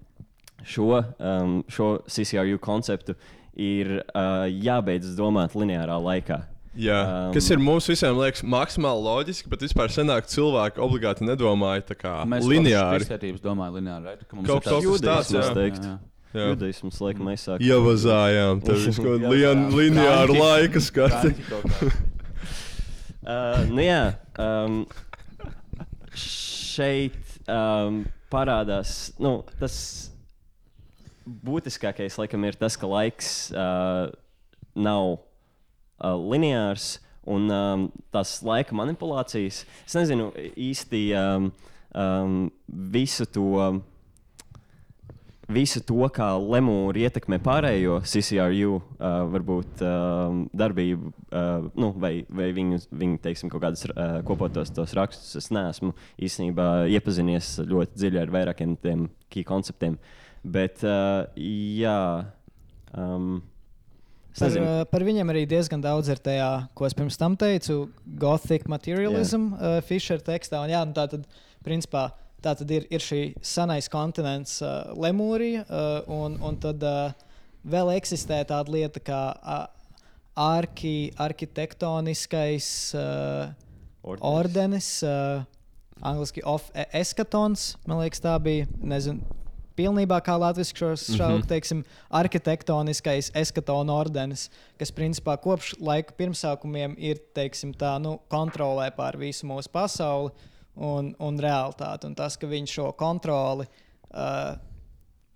šo, um, šo CCRU konceptu, ir uh, jābeidz domāt lineārā laikā. Jā, Um, kas ir mums visiem liekas maksimāli loģiski, bet vispār senāk cilvēki obligāti nedomāja tā kā Mēs lineāri. Kristietības domājam lineāri, ka mums Kaut- ir kaut tāds- kas tāds, Judaisms, laikam, aizsāk. Ievazājām, tev ir kaut kāda lien- lineāra laika kā. Uh, nu jā, um, šeit um, parādās nu, tas būtiskākais, laikam, ir tas, ka laiks uh, nav uh, lineārs un um, tās laika manipulācijas. Es nezinu īsti um, um, visu to. Visu to, kā lemūri ietekmē pārējo CCRU, uh, varbūt um, darbību, uh, nu, vai, vai viņu, viņu teiksim, kaut kādus uh, kopotos tos rakstus. Es neesmu īstenībā iepazinies ļoti dziļi ar vairākiem tiem key konceptiem. Bet, uh, jā, um, Par, uh, par viņiem arī diezgan daudz ir tajā, ko es pirms tam teicu, Gothic materialism, yeah. uh, Fisher tekstā. Un, jā, nu, tā tad, principā, tā tad ir, ir šī senais kontinents, uh, Lemūrija, uh, un, un tad uh, vēl eksistē tāda lieta kā uh, arki, arhitektoniskais uh, Ordenis. ordenis, uh, angļuiski of e- eskatons, man liekas, tā bija. Nezinu, pilnībā kā latviešu šo šaubu, teiksim, arhitektoniskais eskatona ordenis, kas principā kopš laika pirmsākumiem ir, teiksim, tā, nu, kontrolē pār visu mūsu pasauli un, un realitāti. Un tas, ka viņš šo kontroli uh,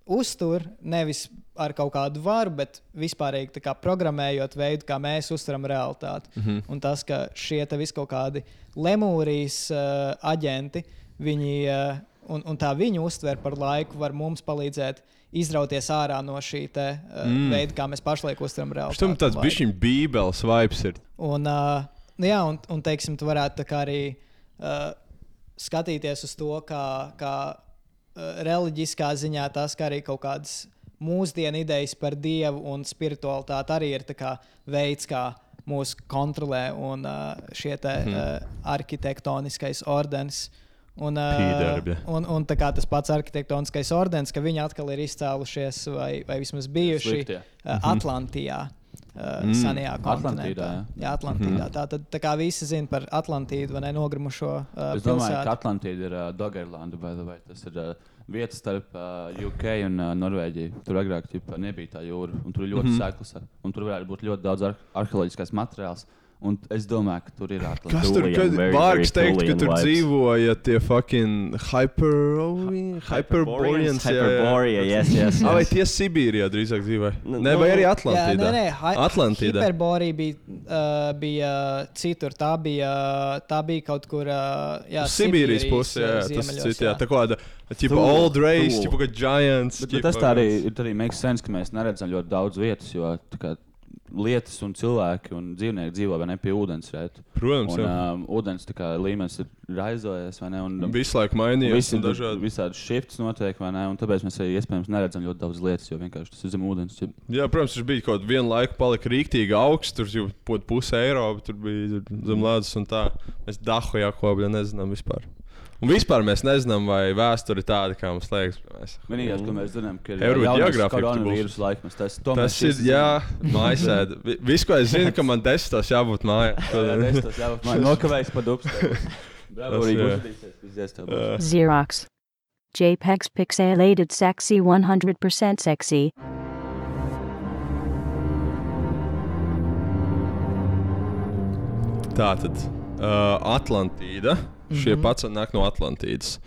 uztur nevis ar kaut kādu varu, bet vispārīgi programmējot veidu, kā mēs uztveram realitāti. Mm -hmm. Un tas, ka šie te visi kaut kādi lemūrijas uh, aģenti, viņi, uh, un, un tā viņu uztver par laiku, var mums palīdzēt izrauties ārā no šī te, uh, mm. veida, kā mēs pašlaik uztveram realitāti. Tam tāds un laiku. bišķiņ bībeles vibes ir. Un, uh, nu jā, un, un teiksim, tu varētu tā kā arī uh, skatīties uz to, kā, kā uh, reliģiskā ziņā tas, kā arī kaut kādas mūsdienu idejas par dievu un spiritualitāti arī ir tā kā veids, kā mūs kontrolē un uh, šie te, Mhm. uh, arhitektoniskais ordenis. Un, uh, un, un tā kā tas pats arhitektoniskais ordenis, ka viņi atkal ir izcēlušies vai, vai vismaz bijuši Sliktie. uh, Atlantijā. Uh, mm. Senajā kontinentā. jā. jā, Atlantīdā. Tā tad tā kā visi zina par Atlantīdu, vai ne nogrimušo uh, Es domāju, pilsētu. ka Atlantija ir uh, Doggerlanda, vai, vai tas ir uh, vieta starp uh, UK un uh, Norvēģiju. Tur agrāk ķipa, nebija tā jūra, un tur ir ļoti mm -hmm. un Tur varētu būt ļoti daudz ar arheoloģiskais materiāls. Un es domāju, ka tur ir Kas Atlantija. tur Vārgs very teikt, ka tur dzīvoja tie fucking hyper... hyperboreans? jā, jā. Hyperborea, yes, yes. Vai tie Sibīrijā drīzāk dzīvoja? Nu, Nē, vai nu, arī Jā, Atlantīdā? nē, nē, Atlantīdā. Hiperborija bija, bija citur. Tā bija, tā bija kaut kur jā, Sibīrijas pusē, jā, tas ziemeļos, cits, tā kā tāda, old race, kā giants. Tas tā arī, ir- arī makes sense, ka mēs neredzam ļoti daudz vietas, jo tā kā, lietas un cilvēki un dzīvnieki dzīvo vai ne pie ūdens. Right? Protams, un, um, ūdens kā, līmenis ir raizojies, ne? Un, Visu laiku mainījies Visi dažādi. Visādi shifts notiek, ne? Un tāpēc mēs arī iespējams neredzam ļoti daudz lietas, jo vienkārši tas ir zem ūdens. Ja Jā, protams, viņš bija kaut kādā vienu laiku, palika rīktīgi augsts. Tur jau pusē Eiropa, tur bija zem ledus un tā. Mēs dahu jākopja, nezinām vispār. Un vispār mēs nezinām, vai vēsture ir tāda, kā mums liekas. Mēs... Vienīgais, ko mēs zinām, ka ir Euro jaunais geogrāfija koronavīrus laikmets. Tas, to Tas ir, jā, mājasēde. Vi- Viss, ko es zinu, ka man desmitos jābūt mājā. Jā, es tas jau nokavējis pa dubstu. Bravo, būs. Xerox. JPEGs pixelated sexy 100% sexy. Tā tad uh, Atlantīda. Šie Mhm. pats nāk no Atlantīdas.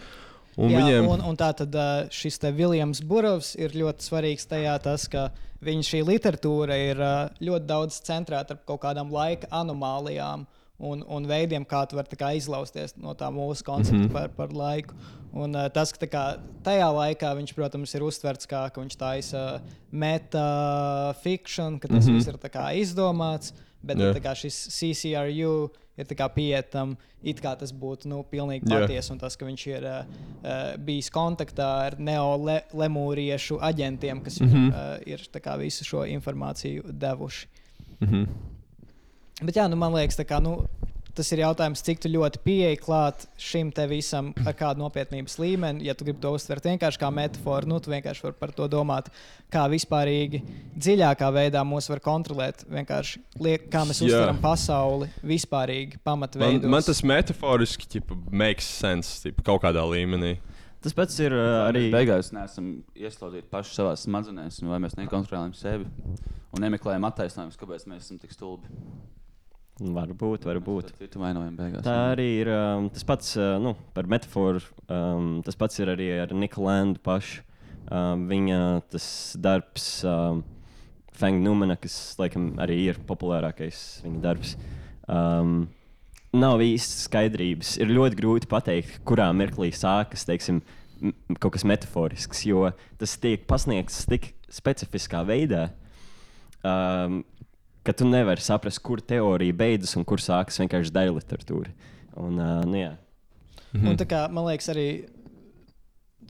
Un Jā, viņiem un, un tā tad šis te Viljams Burovs ir ļoti svarīgs tajā, tas, ka viņa šī literatūra ir ļoti daudz centrēta ar kaut kādām laika anomālijām un, un veidiem, kā tu vari kā izlausties no tā mūsu koncepta mm. -hmm. par, par laiku. Un, ā, tas, ka kā, tajā laikā viņš, protams, ir uztverts kā ka viņš taisa metafikšanu, ka tas mm -hmm. viss ir izdomāts, bet kā šis CCRU ir pietam, it kā tas būtu nu, pilnīgi Jā. patiesi. Un tas, ka viņš ir uh, bijis kontaktā ar neolemūriešu aģentiem, kas viņam Mhm. uh, ir kā visu šo informāciju devuši. Mhm. Bet jā, nu, man liekas, tā kā, nu, tas ir jautājums, cik tu ļoti pieeji klāt šim te visam ar kādu nopietnības līmeni. Ja tu gribi to uztvert vienkārši kā metaforu, nu, tu vienkārši vari par to domāt, kā vispārīgi dziļākā veidā mūs var kontrolēt. Vienkārši liek, kā mēs Jā. uztveram pasauli vispārīgi man, pamatveidos. man tas metaforiski ķipa, makes sense ķipa, kaut kādā līmenī. Tas pats ir uh, arī. Beigās neesam ieslodzīti paši savā smadzenēs, vai mēs nekontrolējam sevi un nemeklējam attaisnojumus, kāpēc mēs esam tik stulbi. Varbūt, varbūt. Tā arī ir um, tas pats uh, nu, par metaforu. Um, tas pats ir arī ar Nikolēnu pašu. Um, viņa tas darbs, um, Feng Numana, kas laikam arī ir populārākais viņa darbs. Um, nav īsti skaidrības. Ir ļoti grūti pateikt, kurā mirklī sākas teiksim, kaut kas metaforisks, jo tas tiek pasniegts tik specifiskā veidā. Um, ka tu nevari saprast, kur teorija beidzas un kur sākas vienkārši daļa literatūra. Un, uh, nu, jā. Un, tā kā, man liekas, arī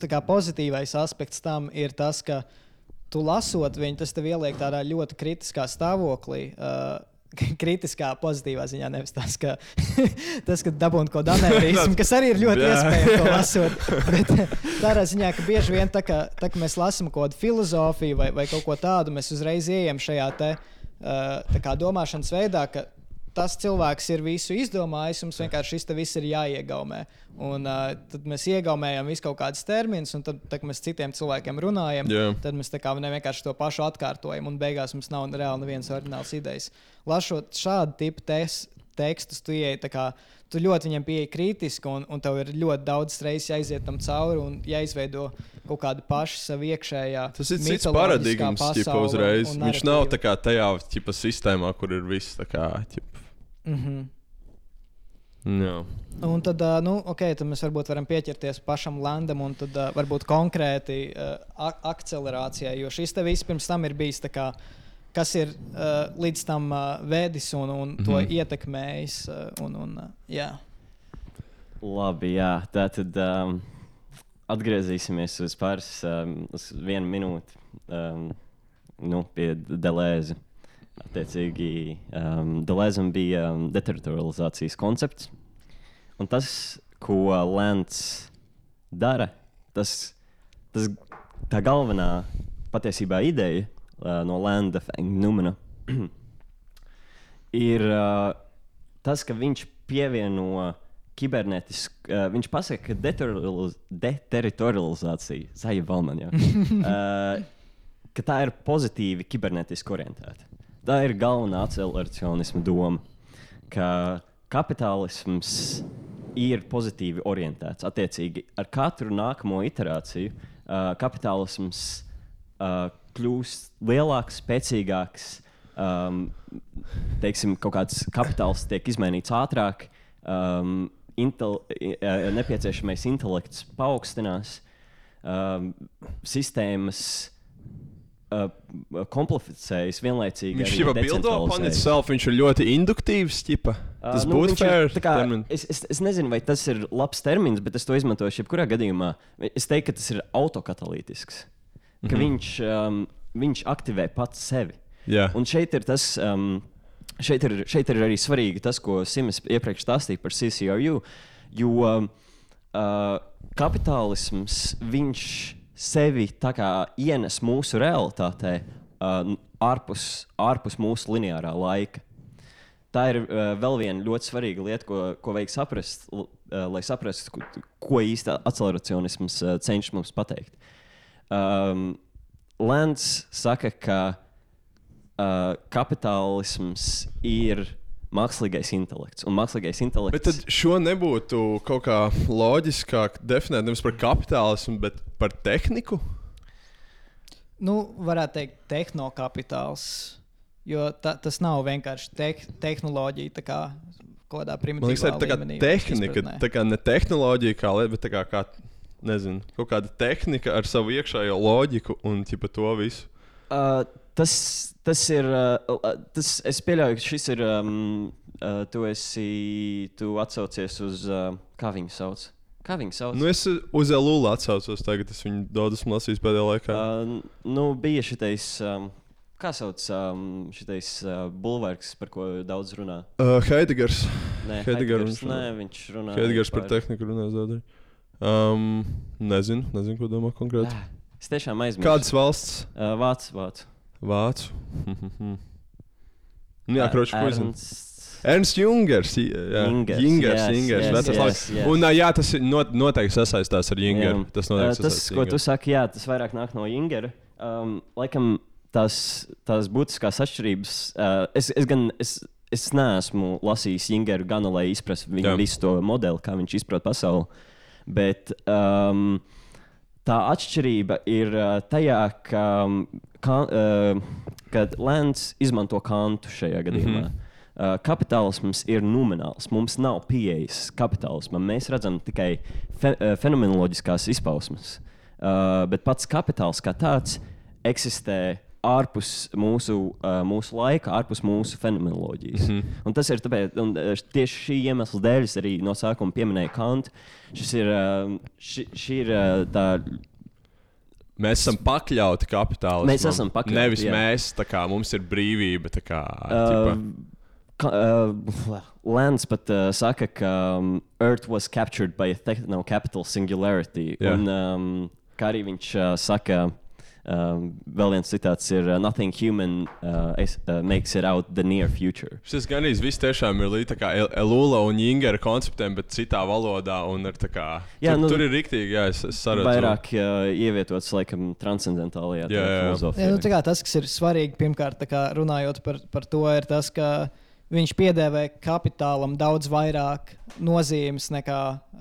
tā kā, pozitīvais aspekts tam ir tas, ka tu lasot viņu, tas tev ieliek tādā ļoti kritiskā stāvoklī. Uh, Kritiskā, pozitīvā ziņā, nevis tas, ka, tas, ka dabūjām kaut kādu aneurismu, kas arī ir ļoti iespējams to lasot. Bet tādā ziņā, ka bieži vien tā, ka, tā, ka mēs lasām kaut kādu filozofiju vai, vai kaut ko tādu, mēs uzreiz ejam šajā te, uh, tā kā domāšanas veidā, ka tas cilvēks ir visu izdomājis, mums vienkārši šis viss ir jāiegaumē. Un uh, tad mēs iegaumējam visu kaut kādus terminus, un tad, tā, kad mēs citiem cilvēkiem runājam, Jā. tad mēs kā vienkārši to pašu atkārtojam, un beigās mums nav reāli nevienas oriģinālas idejas. Lasot šādu tipu tes, tekstus, tu, ieej, tā kā, tu ļoti viņam pieeji kritiski, un, un tev ir ļoti daudz reizes jāiziet tam cauri un jāizveido kaut kāda paša sava iekšējā. Tas ir cits ķipa, pasaule uzreiz. un Viņš nav tā kā tajā ķipa, sistēmā, kur ir viss tā kā. Ķipa. Mhm. Jā. Un tad, nu, okay, tad mēs varbūt varam pieķerties pašam landam un tad uh, varbūt konkrēti uh, akcelerācijai. Jo šis te viss pirms tam ir bijis tā kā, kas ir uh, līdz tam uh, vēdis un, un to Mhm. ietekmējis. Uh, un, un, uh, jā. Labi, jā. Tā tad um, atgriezīsimies uz pāris, um, uz vienu minūti um, nu, pie Delēza. Attiecīgi, um, Delēzam bija um, deteritorializācijas koncepts. Un tas, ko Lēns dara, tas, tas tā galvenā patiesībā ideja uh, no Lēna Numana ir uh, tas, ka viņš pievieno kibernetisku, uh, viņš pasaka, ka deteritorializ deteritorializācija, Zaļa Valmaņa, uh, ka tā ir pozitīvi kibernetiski orientēta. Tā ir galvenā acceleracionisma doma. ka kapitālisms ir pozitīvi orientēts. Attiecīgi, ar katru nākamo iterāciju uh, kapitālisms uh, kļūst lielāks, spēcīgāks. Um, teiksim, kaut kāds kapitāls tiek izmainīts ātrāk, um, intel, uh, nepieciešamais intelekts paaugstinās, um, sistēmas uh, komplementējas vienlaicīgi. Viņš jau bildo decentralizējas. itself, viņš ir ļoti induktīvs. Ķipa. Uh, Tas nu, būtu ir fair. tā kā-. Es, es, es nezinu, vai tas ir labs termins, bet es to izmantošu jebkurā gadījumā. Es teiktu, ka tas ir autokatalītisks. Ka Mhm. viņš, um, viņš aktivē pats sevi. Jā. Un šeit ir tas. Um, Šeit ir, šeit ir arī svarīgi tas, ko Sims iepriekš stāstīja par CCRU. Jo um, uh, kapitālisms viņš sevi ienes mūsu realitātē uh, ārpus, ārpus mūsu lineārā laika. Tā ir uh, vēl viena ļoti svarīga lieta, ko, ko vajag saprast, uh, lai saprastu, ko, ko īstenībā acceleracionisms uh, cenšas mums pateikt. Um, Lēns saka, ka uh, kapitālisms ir mākslīgais intelekts. Un mākslīgais intelekts Bet tad šo nebūtu kaut kā loģiskāk definēt nevis par kapitālismu, bet par tehniku. Nu, varētu teikt, tehnokapitāls. Jo ta, tas nav vienkārši te tehnoloģija, tā kā kaut kādā Man primitīvā liekas, tā ir tā kā līmenī, tehnika, izpratnē. tā kā ne tehnoloģija kā lieta, bet tā kā, kā nezinu, kaut kāda tehnika ar savu iekšējo loģiku un ķipa, to visu. Uh, tas, tas ir. Uh, tas, es pieļauju, ka šis ir. Um, uh, tu esi. Tu atsaucies uz. Uh, kā viņu sauc? Kā viņu sauc? Nu, es uz Elulu atsaucos, tagad es viņu daudz esmu lasījis pēdējā laikā. Uh, nu, bija šitais. Um, kā sauc um, šitais uh, bulvārks, par ko daudz runā? Uh, Heidegers. Nē, Heidegers, Heidegers, nē, viņš runā Heidegers par tehniku runās daudz. Um, nezinu, nezinu, ko domā konkrēti. Es tiešām aizmirsu. Kādas valsts? Uh, Vācu. Vācu. Vācu. Nu, jā, zinu. Ernsts- Ernsts Jungers. Jā, Jingers, Jingers, yes, Jingers, yes, yes, laiks. yes. Un jā, tas not, noteikti sasaistās ar Jingeru. Jā. Tas Uh, tas, ko ar tu Jingeru. saki, jā, tas vairāk nāk no Ingera. Um, laikam tās, tās būtiskās atšķirības. Uh, es, es gan es, es neesmu lasījis Ingeru gana, lai izprastu viņa Jā. visu to modeli, kā viņš izprot pasauli. Bet um, tā atšķirība ir uh, tajā, ka, um, ka, uh, kad Lēns izmanto kantu šajā gadījumā. Mm -hmm. Uh, kapitālisms ir nomināls. Mums nav pieejas kapitālismam. Mēs redzam tikai fe, uh, fenomenoloģiskās izpausmes. Uh, bet pats kapitāls kā tāds eksistē ārpus mūsu, uh, mūsu laika, ārpus mūsu fenomenoloģijas. Mm. -hmm. Un tas ir tāpēc, un tieši šī iemesla dēļ es arī no sākuma pieminēju Kantu. Šis ir, uh, ši, šī ir uh, tā Mēs esam pakļauti kapitālismam. Mēs esam pakļauti, Nevis jā. mēs, tā kā mums ir brīvība. Kā, Uh, ka- uh, Lēns pat uh, saka, ka um, Earth was captured by a techno-capital singularity. Jā. Un, um, kā arī viņš uh, saka, um, vēl viens citāts ir: uh, Nothing human uh, is, uh, makes it out the near future. Šis gan īsti viss tiešām ir līdzīgs Elula un Ingera konceptiem, bet citā valodā. un ir tā Kā, Jā, tur, nu, tur ir rīktīgi, jā, es, es saredzu. Vairāk uh, ievietots laikam transcendentālajā Jā, jā, jā. filozofijā. Ja, nu, tā kā tas, kas ir svarīgi, pirmkārt, tā kā runājot par, par to, ir tas, ka viņš piedēvē kapitālam daudz vairāk nozīmes nekā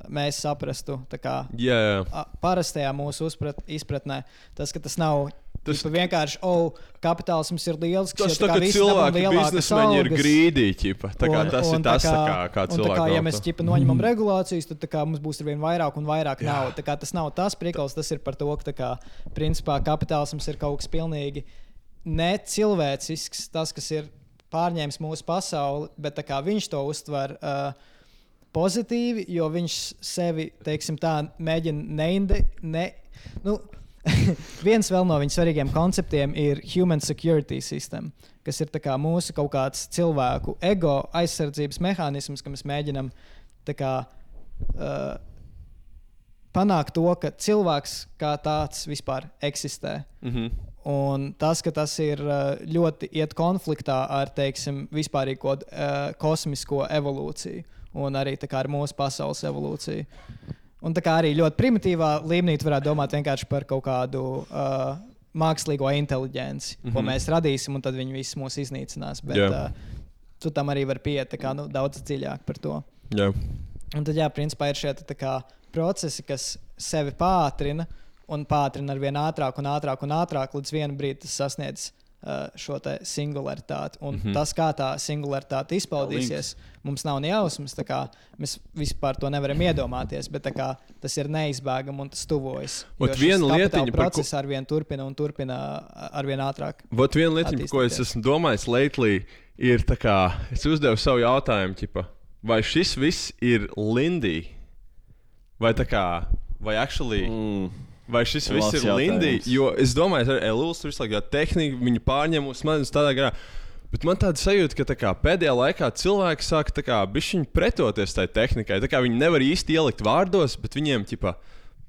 mēs saprastu. Kā Jā, jā. parastajā mūsu uzprat, izpratnē, tas, ka tas nav. Tas vienkārši, oh, kapitālisms ir liels. Tas tā kā cilvēki, biznesmeņi ir grīdīgi. Tas ir tas, kā, kā un kā, ja vēl mēs ķipa, noņemam regulācijas, tad kā, mums būs ar vien vairāk un vairāk naudas. Tas nav tas priekals, tas ir par to, ka kā, principā, kapitālisms ir kaut kas pilnīgi necilvēcisks, tas, kas ir pārņēmis mūsu pasauli, bet viņš to uztver. Uh, Pozitīvi, jo viņš sevi, teiksim, tā mēģina neinde. Ne, nu, viens no viņa svarīgiem konceptiem ir human security system, kas ir kā mūsu kaut kāds cilvēku ego aizsardzības mehānisms, ka mēs mēģinam kā, uh, panākt to, ka cilvēks kā tāds vispār eksistē. Mhm. Un tas, ka tas ir uh, ļoti iet konfliktā ar teiksim, vispārīgo uh, kosmisko evolūciju un arī ar mūsu pasaules evolūciju. Un tā kā arī ļoti primitīvā līmenī tu varētu domāt vienkārši par kaut kādu uh, mākslīgo inteligenci, mm -hmm. ko Mhm. mēs radīsim, un tad viņi visi mūs iznīcinās. Bet, Jā. uh, tu tam arī vari pieiet kā, nu, daudz dziļāk par to. Jā. Un tad, jā, principā ir šie kā, procesi, kas sevi pātrina un pātrina ar vien ātrāk un ātrāk un ātrāk, līdz vienam brīdim tas sasniedz uh, šo te singularitāti. Un mm. -hmm. tas, kā tā singularitāte izpaudīsies, mums nav ne jausmas. Mēs vispār to nevaram iedomāties, bet kā, tas ir neizbēgami un tas tuvojas. Ot viena lietiņa, par ko- process ar vien turpina un turpina ar vien ātrāk. Vot viena lieta, par ko es esmu domājis lately, ir tā kā es uzdevu savu jautājumu, ķipa, vai šis viss ir Lindija? Vai tā kā, vai actually. Mm. Vai šis viss ir Lindija? jautājums. Jo es domāju, ka Elīze tur visu laiku ir tehnika, viņa pārņem uz manis tādā garā. Bet man tāda sajūta, ka tā kā, pēdējā laikā cilvēki sāk tā kā, bišķiņ pretoties tai tehnikai. Tā kā viņi nevar īsti ielikt vārdos, bet viņiem ķipa,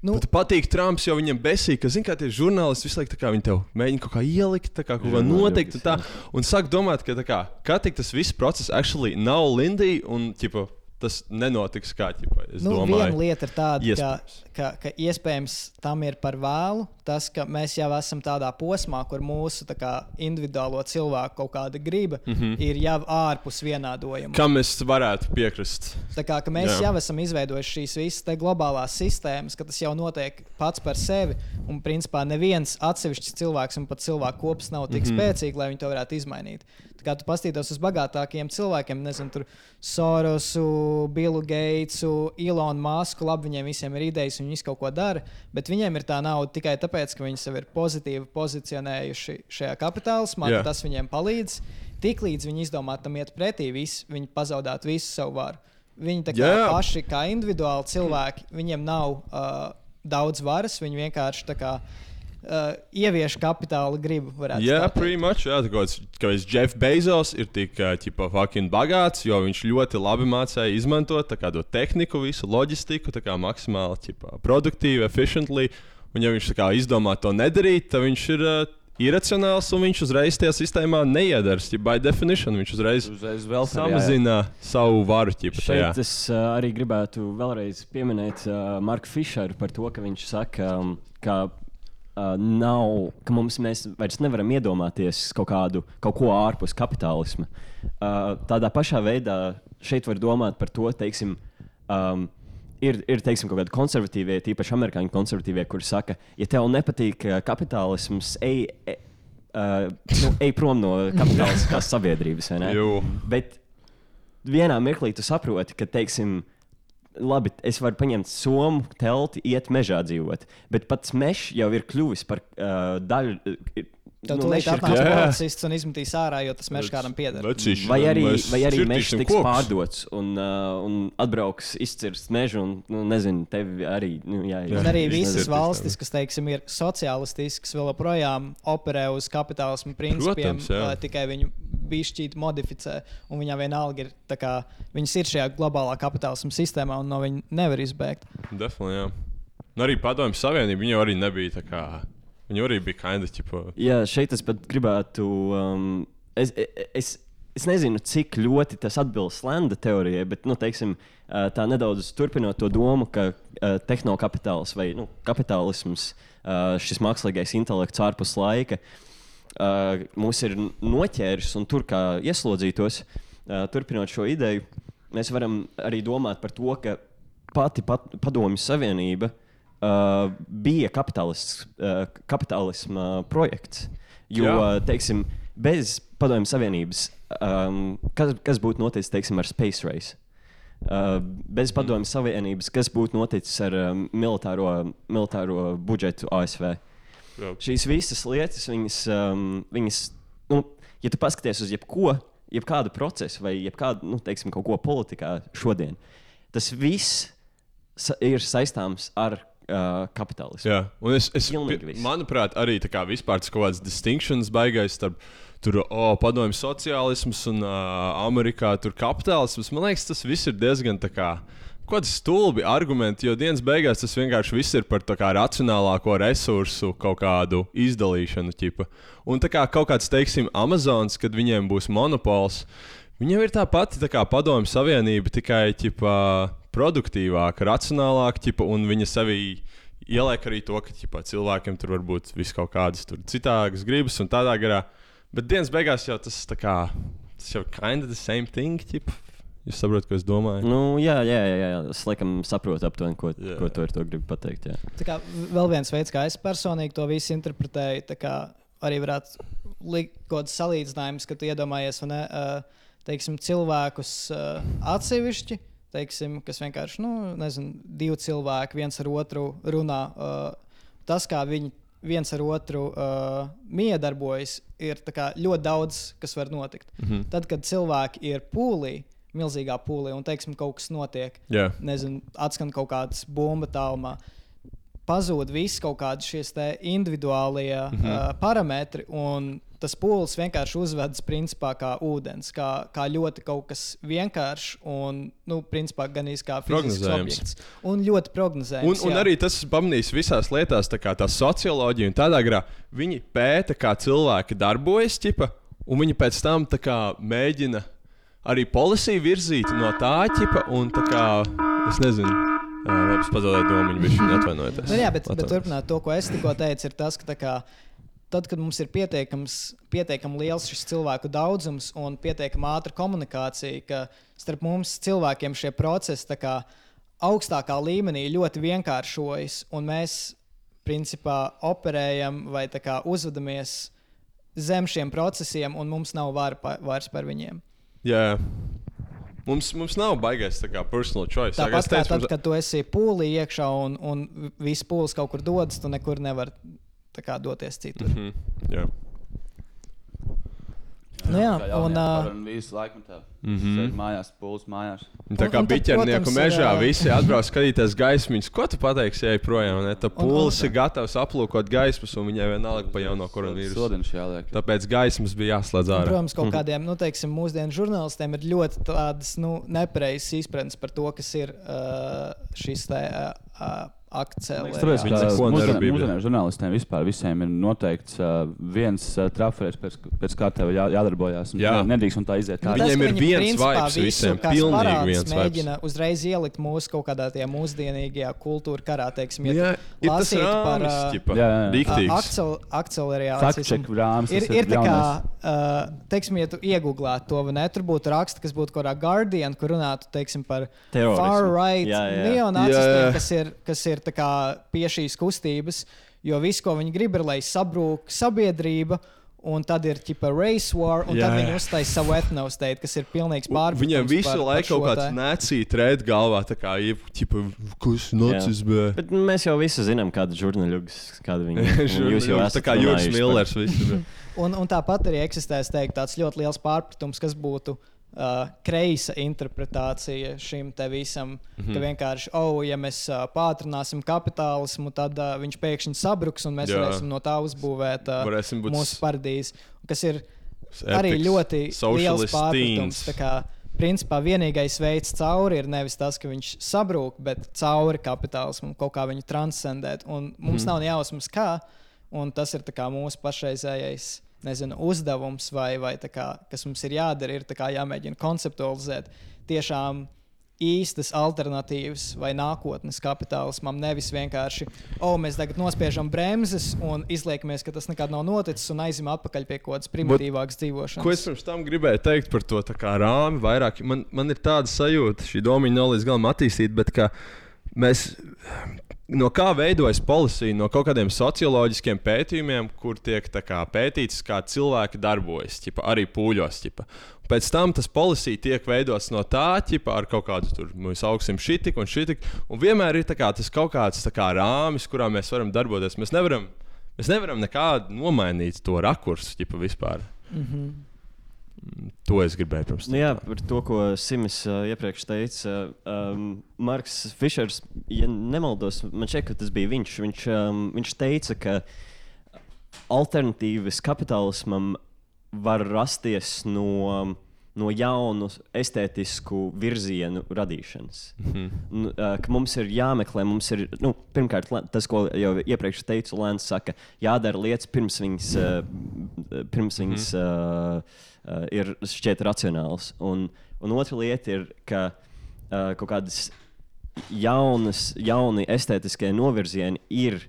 Nu- nu, patīk Trumps, jo viņam besīk, ka, zin, kā tie žurnālisti visu laiku tā kā, viņi tev mēģina kaut kā ielikt, tā kā kaut ko noteikt. un Tā, un sāk domāt, ka tā kā, kā tik tas viss process actually nav Lindija un ķipa, tas nenotiks kā ķipa, es Nu, domāju. viena lieta ir tāda, ka, Iespējams. ka, ka iespējams tam ir par vēlu. Tas, ka mēs jau esam tādā posmā, kur mūsu kā, individuālo cilvēku kaut kāda griba mm. -hmm. ir jau ārpus vienādojuma. Kam es varētu piekrist? Tā kā ka mēs Jā. Jau esam izveidojuši šīs visas globālās sistēmas, ka tas jau notiek pats par sevi. Un, principā, neviens atsevišķs cilvēks un pat cilvēku kops nav tik mm. -hmm. spēcīgs, lai viņi to varētu izmainīt. Kā tu paskatītos uz bagātākiem cilvēkiem, nezinu, tur Sorosu, Billu Gatesu, Ilonu Masku, labi, viņiem visiem ir idejas un viņi visu kaut ko dara, bet viņiem ir tā nauda tikai tāpēc, ka viņi sevi ir pozitīvi pozicionējuši šajā kapitālismā, ka tas viņiem palīdz. Tiklīdz viņi izdomā tam iet pretī, vis, viņi pazaudētu visu savu varu. Viņi tā kā Jā. paši, kā individuāli cilvēki, viņiem nav uh, daudz varas, viņi vienkārši tā kā uh, ievieš kapitāla gribu. Jā, tā teikt. pretty much. Jā, tā kā es- kā es Jeff Bezos ir tik uh, ķipa, fucking bagāts, jo viņš ļoti labi mācīja izmantot tā kā to tehniku, visu loģistiku, tā kā maksimāli ķipa, produktīvi, efficiently. Un, ja viņš kā izdomā to nedarīt, tad viņš ir uh, iracionāls un viņš uzreiz tajā sistēmā neiedars. Ja by definition, viņš uzreiz, uzreiz vēl samazina savu varu. Ķipa, tajā. Šeit es uh, arī gribētu vēlreiz pieminēt uh, Marku Fischeru par to, ka viņš saka, um, ka, uh, nav, ka mums mēs vairs nevaram iedomāties kaut, kādu, kaut ko ārpus kapitālisma. Uh, tādā pašā veidā šeit var domāt par to, teiksim, um, ir, ir teiksim, kaut kādi konservatīvie, tīpaši amerikāņu konservatīvie, kuri saka, ja tev nepatīk uh, kapitālisms, ej, ej, uh, nu, ej prom no kapitālistiskās sabiedrības. Bet vienā mirklī tu saproti, ka, teiksim, labi, es varu paņemt somu, telti, iet mežā dzīvot, bet pats mežs jau ir kļuvis par uh, daļu. Tad nu, tu mežs līdzi ir atnāks kļuvis- policists un izmetīs ārā, jo tas mežs kādam pieder. Veciši, Vai arī, vai arī mežs tiks kokus. pārdots un, uh, un atbrauks izcirst mežu, un, nu, nezinu, tevi arī. Nu, jā, Un arī visas valstis, kas teiksim, ir sociālistiskas, vēl joprojām operē uz kapitālismu principiem, Protams, jā. uh, tikai viņu bišķīt modificē. Un viņam vienalga ir, tā kā, viņas ir šajā globālā kapitālismu sistēmā, un no viņa nevar izbēgt. Definitely, jā. Un arī Padomju Savienība, viņa arī nebija tā kā. Viņa arī bija of ķipa. Jā, šeit es pat gribētu. Um, es, es, es nezinu, cik ļoti tas atbilst Landa teorijai, bet nu, teiksim, tā nedaudz turpinot to domu, ka uh, tehnokapitāls vai nu, kapitālisms, uh, šis mākslīgais intelekts ārpus laika, uh, mūs ir noķēris un tur kā ieslodzītos. Uh, turpinot šo ideju, mēs varam arī domāt par to, ka pati pat, Padomju Savienība uh, bija kapitalists, uh, kapitālisma projekts. Jo, Jā. uh, teiksim, bez Padomju Savienības, um, kas, kas būtu noticis teiksim, ar Space Race? Uh, bez Padomju Savienības, kas būtu noticis ar um, militāro, militāro budžetu ASV? Jā. Šīs visas lietas, viņas, um, viņas nu, ja tu paskaties uz jebko, jebkādu procesu vai jebkādu, nu, teiksim, kaut ko politikā šodien, tas viss ir saistāms ar uh, kapitālismu. Jā, un es, es manuprāt, arī tā kā vispār tas kaut kāds distinktions baigais starp tur, oh, padomju sociālisms un uh, Amerikā tur kapitālisms. Man liekas, tas viss ir diezgan tā kā. Kādi stulbi argumenti, jo dienas beigās tas vienkārši viss ir par kā racionālāko resursu kaut kādu izdalīšanu. Ķipa. Un tā kā kaut kāds, teiksim, Amazons, kad viņiem būs monopols, viņiem ir tā pati tā kā padomju savienība, tikai ķipa, produktīvāka, racionālāka, ķipa, un viņa sevī ieliek arī to, ka ķipa, cilvēkiem tur var būt vis kaut kādas citādas gribas un tādā garā. Bet dienas beigās jau tas tā kā. Tas jau kind of the same thing, ķip. Jūs saprotat, ko es domāju? Nu, jā, jā, jā, jā. Es laikam saprotu aptuveni, ko, yeah. ko tu ar to gribi pateikt. Jā. Tā kā vēl viens veids, kā es personīgi to visu interpretēju, tā kā arī varētu likt kaut kāds salīdzinājums, ka tu iedomājies, ne, uh, teiksim, cilvēkus uh, atsevišķi, teiksim, kas vienkārši, nu, nezinu, divi cilvēki viens ar otru runā. Uh, tas, kā viņi viens ar otru uh, miedarbojas, ir tā kā ļoti daudz, kas var notikt. Mhm. Tad, kad cilvēki ir pūlī, milzīgā pūlī, un teiksim, kaut kas notiek, Jā. nezinu, atskan kaut kādas bumba tālumā. Pazūd visi kaut kādi te individuālie mm. -hmm. uh, parametri, un tas pūlis vienkārši uzvedas principā kā ūdens, kā, kā ļoti kaut kas vienkāršs un, nu, principā gan īsti kā fizisks objekts. Un ļoti Un, prognozējams. un jā. arī tas pamanīs visās lietās, tā kā tā socioloģija un tādā garā. Viņi pēta, kā cilvēki darbojas, ķipa, un viņi pēc tam kā, mēģina arī policiju virzīt no tā ķipa, un tā kā, es nezinu, ā, es pazaudēju domu, viņi bija atvainojoties. Nu, jā, bet, bet Atvainojos. turpināt to, ko es tikko teicu, ir tas, ka kā, tad, kad mums ir pietiekami liels šis cilvēku daudzums un pietiekami ātra komunikācija, ka starp mums cilvēkiem šie procesi kā augstākā līmenī ļoti vienkāršojas, un mēs principā operējam vai kā uzvedamies zem šiem procesiem, un mums nav vara vairs par viņiem. Jā. Mums, mums nav baigais tā kā personal choice. Tā kā Tāpat kā teicu, tad, mums- kad tu esi pūlī iekšā un, un viss pūlis kaut kur dodas, tu nekur nevari kā doties citur. Mhm, jā. Nu jā, un un, ā, visu laikmetā. Mhm. Sēž mājās, pūlis mājās. Un Tā Un- kā un biķernieku mežā ir, ā, visi atbrauc skatīties gaismiņas. Ko tu pateiksi, ja projām? Ne? Tā pūlis ir gatavs aplūkot gaismas, un viņai vienalga pa jauno koronavīrusu. Tāpēc gaismas bija jāslēdz Un, ārā. Protams, kaut Mhm. kādiem, nu, teiksim, mūsdienu žurnālistiem ir ļoti tādas nu, nepareizas izpratnes par to, kas ir uh, šis te uh, uh, akcents. Tāpēc Viņi neko nedara Bībelē. mūsdienu žurnālistiem vispār visiem ir noteikts uh, viens uh, trafers, pēc, pēc kā tev jā, jādarbojās. un Jā. ne- Nedrīkst un tā iziet. Nu, ārā. Viņiem ir viens vibes visiem, pilnīgi viens vibes. Mēģina uzreiz ielikt mūsu kaut kādā tajā mūsdienīgajā kultūra karā, teiksim, ja Jā, lasītu par. Akcel, akcelerācijas. Rāmis, Ir, ir tā kā, uh, teiksim, ja tu iegūlētu to, vai ne, tur būtu raksts, kas būtu kaut kādā Guardian, kur runātu, teiksim, par Jā, jā. neonācistiem, kas ir, kas ir tā kā pie šīs kustības, jo viss, ko viņi grib, ir, lai sabrūk sabiedrība. Un tad ir ķipa race war, un Jā, tad viņi uztaisīja savu etnostate, kas ir pilnīgs pārpratums. Viņiem visu par- par laiku šo kaut kāds nācija trēt galvā, tā kā jau kas nocis bija. Bet mēs jau visi zinām, kāda žurnālists, kāda viņa ir. Jūs jau tā esat kā Juris runājuši par- Millers. Un, un tāpat arī eksistē es teiktu, tāds ļoti liels pārpratums, kas būtu uh, kreisa interpretācija šim te visam. Mm Mhm. -hmm. Ka vienkārši, oh, ja mēs uh, pātrināsim kapitālismu, tad uh, viņš pēkšņi sabruks un mēs Jā. Varēsim no tā uzbūvēt uh, mūsu paradīzi. Kas ir s- arī epics ļoti liels pārpratums. kā, Principā vienīgais veids cauri ir nevis tas, ka viņš sabrūk, bet cauri kapitālismam, kaut kā viņu transcendēt. Un mums Mhm. mm. nav ne jausmas, kā, un tas ir kā mūsu pašreizējais nezinu, uzdevums, vai, vai kā, kas mums ir jādara, ir kā jāmēģina konceptualizēt tiešām īstas alternatīvas vai nākotnes kapitālismam. Nevis vienkārši, o, mēs tagad nospiežam bremzes un izliekamies, ka tas nekad nav noticis un aizjām atpakaļ pie kaut kādas primitīvākas dzīvošanas. Ko es pirms tam gribēju teikt par to rāmi vairāk? Man, man ir tāda sajūta, šī domiņa nav līdz galam attīstīta, bet mēs. No kā veidojas policija? No kaut kādiem socioloģiskiem pētījumiem, kur tiek kā, pētīts, kā cilvēki darbojas, ķipa, arī pūļos. Ķipa. Pēc tam tas policija tiek veidots no tā, ķipa, ar kaut kādu tur mēs augsim šitik un šitik. Un vienmēr ir kā, tas kaut kāds kā, rāmis, kurā mēs varam darboties. Mēs nevaram, mēs nevaram nekādu nomainīt to rakursu ķipa, vispār. Mm -hmm. To es gribēju pirms Nu, jā, par to, ko Simis uh, iepriekš teica. Um, Marks Fišers, ja nemaldos, man šķiet, ka tas bija viņš. Viņš, um, viņš teica, ka alternatīvas kapitālismam var rasties no, no jaunu estētisku virzienu radīšanas. Mhm. Nu, uh, mums ir jāmeklē, mums ir, nu, pirmkārt, tas, ko jau iepriekš teicu, Lēns saka, jādara lietas pirms viņas, uh, pirms viņas uh, uh, ir šķiet racionāls. Un, un otra lieta ir, ka uh, kaut kādas jaunas, jauni estētiskie novirzieni ir,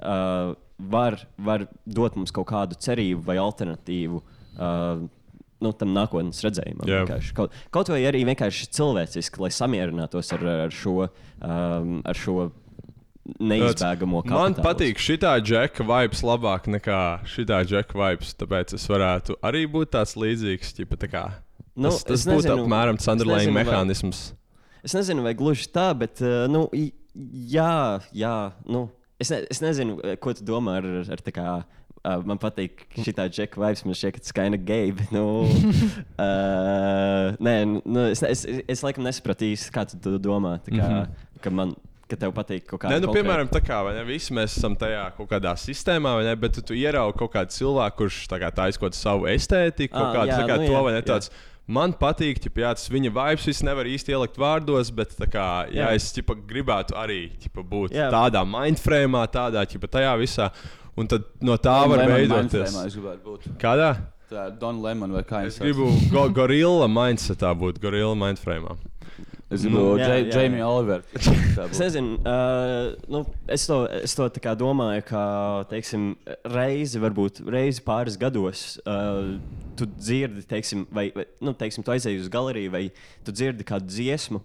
uh, var, var dot mums kaut kādu cerību vai alternatīvu. Uh, nu, tam nākotnes redzējumam. Kaut, kaut vai arī vienkārši cilvēciski, lai samierinātos ar, ar šo. Um, ar šo Neizbēgamo kapitālu. Man patīk šī džeka vibes labāk nekā šī džeka vibes. Tāpēc es varētu arī būt tāds līdzīgs. Ķipa, tā kā, Nu, tas tas būtu apmēram es Sunderland nezinu, vai- mehānisms. Es nezinu, vai gluži tā, bet, uh, nu, jā, jā, nu, es, ne, es nezinu, eh, ko tu domā ar, ar tā kā. Uh, man patīk šī tā džeka vibes, man šķiet, ka tas gay. Bet, nu, uh, nē, nu, es, es, es, es laikam nesapratu īsti, kā tu to domā. Tā Kā, mm. -hmm. ka, man, ka tev patīk kaut kāda Nē, nu, piemēram, tā kā vai ne, visi mēs esam tajā kaut kādā sistēmā, vai ne, bet tu, tu ieraugi kaut kādu cilvēku, kurš tā kā taisa kaut savu estētiku, kaut Ā, kādu kā nu to, vai ne, jā. tāds. Man patīk, ja tas viņa vibes viss nevar īsti ielikt vārdos, bet kā, jā, Jā. es ķipa, gribētu arī ķipa, būt Jā. tādā mindframe, tādā ķipa, tajā visā. Un tad no tā Don var veidoties. Es. Kādā? Tā ir Don Lemon vai kā Es viņš gribu go gorilla mindsetā būt, gorilla mindframe. Es gribu jā, jā, jā. Jamie Oliver. Tā Es nezinu, uh, nu, es to, es to domāju, ka teiksim, reizi, varbūt reizi pāris gados, uh, tu dzirdi, teiksim, vai, vai nu, teiksim, tu aizēji uz galeriju, vai tu dzirdi kādu dziesmu,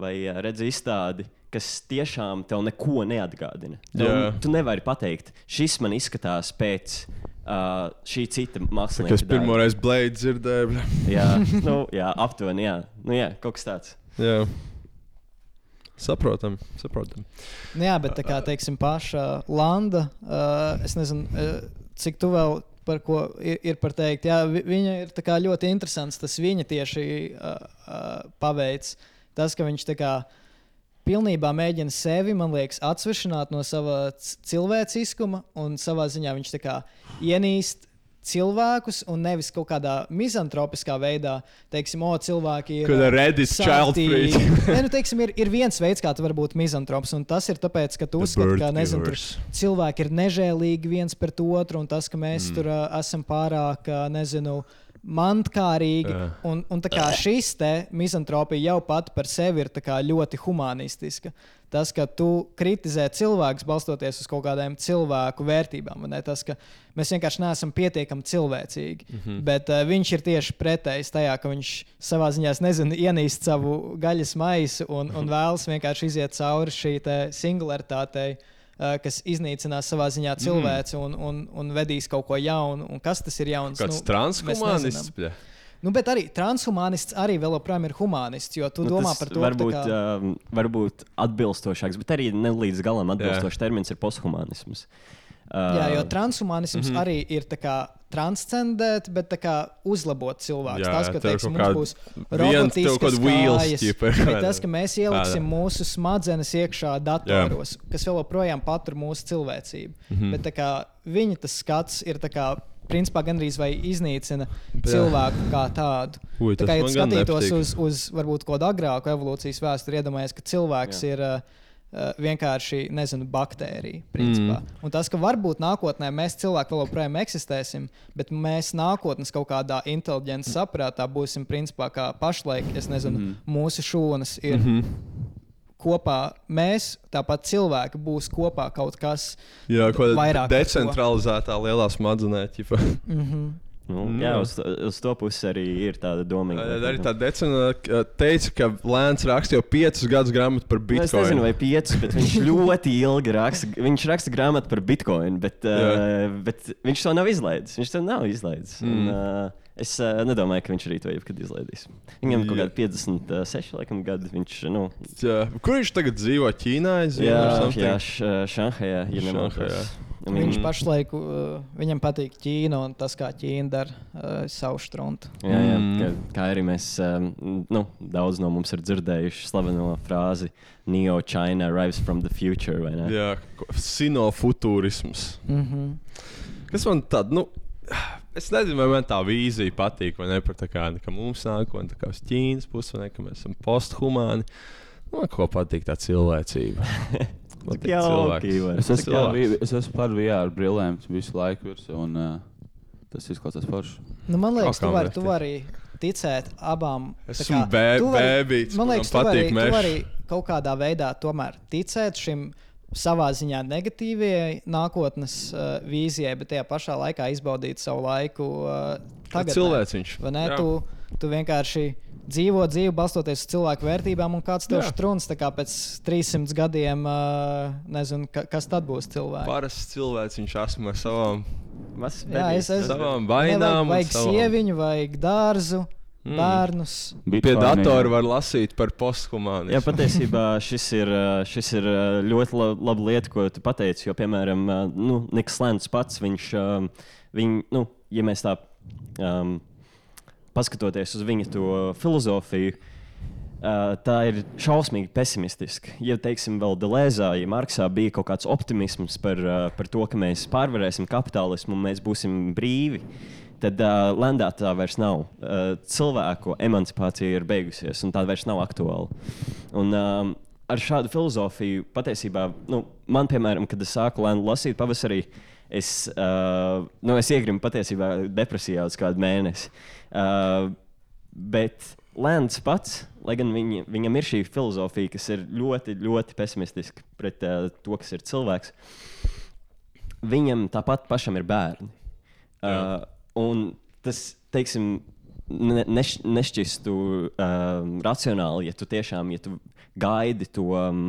vai uh, redzi izstādi. Kas tiešām tev neko neatgādina. Tev, Jā. tu nevari pateikt, šis man izskatās pēc uh, šī cita mākslinieka. Kas darba." pirmoreiz blēdi dzirdēja? bļa. Jā, nu, jā, aptuveni, jā. Nu, jā, kaut kas tāds. Jā. Saprotam, saprotam. Nu, jā, bet tā kā teiksim, paša Landa, uh, es nezinu, uh, cik tu vēl par ko ir, ir par teikt. Jā, vi, viņa ir ļoti interesants. Tas viņa tieši uh, uh, paveic. Tas, ka viņš kā pilnībā mēģina sevi, man liekas, atsvešināt no sava cilvēciskuma un savā ziņā viņš kā ienīst. Cilvēkus un nevis kaut kādā mizantropiskā veidā, teiksim, o, cilvēki ir. Kad ā, Reddit child free. Nē, nu, teiksim, ir, ir viens veids, kā tu vari būt mizantrops, un tas ir tāpēc, ka tu uzskati, ka nezinu, tur cilvēki ir nežēlīgi viens pret otru, un tas, ka mēs Mm. tur uh, esam pārāk, uh, nezinu, mantkārīgi. Jā. Un, un šis te mizantropija jau pat par sevi ir ļoti humanistiska. Tas, ka tu kritizē cilvēkus balstoties uz kaut kādām cilvēku vērtībām, ne? tas, ka mēs vienkārši neesam pietiekami cilvēcīgi. Mm Mhm. -hmm. Bet uh, viņš ir tieši pretējs tajā, ka viņš savā ziņā, es nezinu, ienīst savu gaļas maisu un, un vēlas vienkārši iziet cauri šī te singularitātei. Uh, kas iznīcinās savā ziņā cilvēci un, un, un vedīs kaut ko jaunu. Un kas tas ir jauns? Kāds Nu, transhumanists? Nu, bet arī transhumanists arī joprojām ir humanists, jo tu Nu, domā par to, varbūt, kā, um, varbūt atbilstošāks, bet arī ne līdz galam atbilstošs termins ir posthumanisms. Uh, jā, jo transhumanisms mm -hmm. arī ir kā transcendēt, bet tā kā uzlabot cilvēku. Jā, Tas, ka teiksim, mums būs robotiskas kājas, vai tas, ka mēs ieliksim Tādā. mūsu smadzenes iekšā datoros, kas vēl joprojām patur mūsu cilvēcību. Mm. -hmm. Bet kā viņa tas skats ir kā. Principā gandrīz vai iznīcina Jā. cilvēku kā tādu. Ui, tā kā, ja skatītos uz, uz varbūt kādu agrāku evolūcijas vēsturi, iedomājies, ka cilvēks Jā. ir uh, uh, vienkārši nezinu, baktērija. Principā. Mm. Un tas, ka varbūt nākotnē mēs cilvēki vēl joprojām eksistēsim, bet mēs nākotnes kaut kādā inteliģentas saprātā būsim principā kā pašlaik, es nezinu, mm. mūsu šūnas ir. Mm. -hmm. Kopā mēs, tāpat cilvēki, būs kopā kaut kas kāda vairāk. decentralizētā lielā smadzenē. ķipa. Mhm. Nu, Mm. jā, uz, to- uz to pusi arī ir tāda doma. Arī tā decena teica, ka Lēns raksta jau piecus gadus grāmatu par Nu, Bitcoin. es nezinu, vai pieci, bet viņš ļoti ilgi raksta. Viņš raksta grāmatu par bitkoinu, bet, uh, bet viņš to nav izlaidis. Viņš to nav izlaidis. Mm. Un, uh, es uh, nedomāju, ka viņš arī to jebkad izlaidīs. Viņam kaut Jā. kādi 56 laikam, gadi. Viņš, nu, Jā. Kur viņš tagad dzīvo? Ķīnā? zinu, jā, jā š, Šanhajā. Ja. Šanhajā. Un Viņš Mm. pašlaik, uh, viņam patīk Ķīna un tas, kā Ķīna dara uh, savu struntu. Jā, jā, Mm. kā, kā arī mēs, um, nu, daudz no mums ir dzirdējuši slaveno frāzi Neo China arrives from the future. vai ne? Jā, sinofutūrisms. Mm -hmm. Kas man tāda, nu, es nezinu, vai man tā vīzija patīk, vai ne par tā kā, ka mums nākotnē, tā kā uz Ķīnas puses, vai ne, ka mēs esam posthumāni. Nu, Man ko patīk tā cilvēcība. Man Cik jauki. Es esmu, vi- es esmu par VR brillēm visu laiku virsū, un uh, tas izklausās forši. Nu, man liekas, tu vari, tu vari ticēt abām. tā Esmu bēbīts, Man liekas, tu vari, patīk tu vari kaut kādā veidā tomēr ticēt šim savā ziņā negatīvajai nākotnes uh, vīzijai, bet tajā pašā laikā izbaudīt savu laiku uh, tagad. cilvēciņš. Vai ne? Tu, tu vienkārši dzīvo dzīvi balstoties uz cilvēku vērtībām, un kāds tev strūns pēc 300 gadiem, uh, nezinu, ka, kas tad būs cilvēks. Parasts cilvēciņš esmu ar savām, Jā, es esmu. savām vainām. un Vajag savām- sieviņu, vajag dārzu, Mm. mm. bērnus. Pie datora var lasīt par posthumānu. Jā, patiesībā šis ir, šis ir ļoti la- laba lieta, ko tu pateici. Jo, piemēram, nu, Niks Lēns pats, viņš, viņ, nu, ja mēs tā um, paskatoties uz viņa to filozofiju, ā, tā ir šausmīgi pesimistiska. Ja, teiksim, vēl Delēzā, ja Marksā bija kaut kāds optimisms par, ā, par to, ka mēs pārvarēsim kapitālismu un mēs būsim brīvi, tad uh, Lendā tā vairs nav. Uh, cilvēku emancipācija ir beigusies, un tā vairs nav aktuāla. Un, um, ar šādu filozofiju patiesībā, nu, man, piemēram, kad es sāku Lendu lasīt pavasarī, es, uh, nu, es iegrimu patiesībā depresijā uz kādu mēnesi. Uh, bet Lēns pats, lai gan viņa, viņam ir šī filozofija, kas ir ļoti, ļoti pesimistiska pret uh, to, kas ir cilvēks, viņam tāpat pašam ir bērni. Uh, un tas, teiksim, ne, neš, nešķistu um, racionāli, ja tu tiešām ja tu gaidi to um,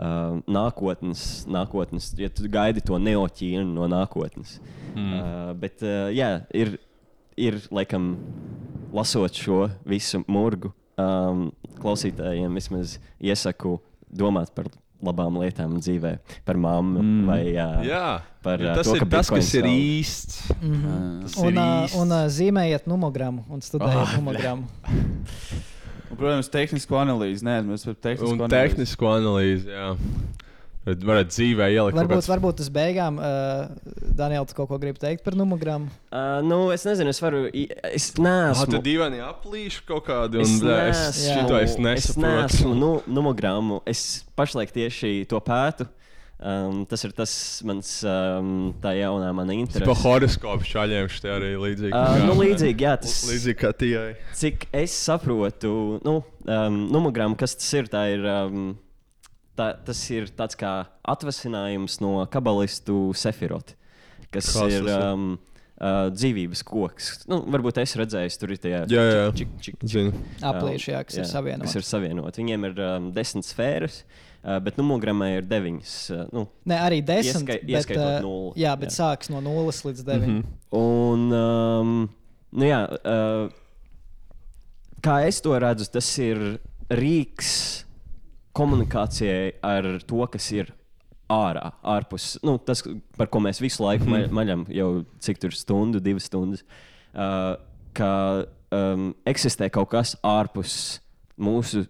uh, nākotnes, nākotnes, ja tu gaidi to neoķīnu no nākotnes. Mm. Uh, bet, uh, jā, ir, ir laikam, lasot šo visu murgu, um, klausītājiem vismaz iesaku domāt par labām lietām dzīvē, par mammu mm. vai uh, Jā, par uh, tas to, ir ka tas, kas ir īsts. Mm -hmm. Tas un, ir uh, īsts. un uh, zīmējiet numogramu un studējiet Ah, oh, numogramu. Un, protams, tehnisko analīzi. Nē, mēs par tehnisko Un analīzi. tehnisko analīzi, jā. Varat dzīvē ielikt Varbūt, kāds varbūt uz beigām, uh, Daniel, tu kaut ko gribi teikt par numogramu? Uh, nu, es nezinu, es varu. Es Ah, neesmu. tad dīvaini aplīši kaut kādi. Un, Es es neesmu, es es nesaprotu. neesmu nu, numogrammu. Es pašlaik tieši to pētu. Um, tas ir tas mans, um, tā jaunā mana Tas interese. pa horoskopu šāļiem šitie arī līdzīgi. Uh, nu, līdzīgi, jā, tas Līdzīgi kā tijai. Cik es saprotu, nu, um, numogramma, kas tas ir, tā ir. Um, tā, tas ir tāds kā atvasinājums no kabalistu sefirota, kas tas ir um, uh, dzīvības koks. Nu, varbūt es redzēju, tur ir tie Jā, jā. Aplīši, jā, kas ir savienoti. Kas ir savienoti. Viņiem ir um, desmit sfēras, uh, bet numogrammai ir deviņas. Uh, nu, Nē, arī desmit. Ieskai, bet, ieskaitot uh, nulli. Jā, bet jā. sāks no nulles līdz deviņiem. Mm -hmm. Un, um, nu jā, uh, kā es to redzu, tas ir rīks komunikācijai ar to, kas ir ārā, ārpus. Nu, tas, par ko mēs visu laiku Mhm. ma maļam, jau cik tur stundu, divas stundas. Uh, ka um, eksistē kaut kas ārpus mūsu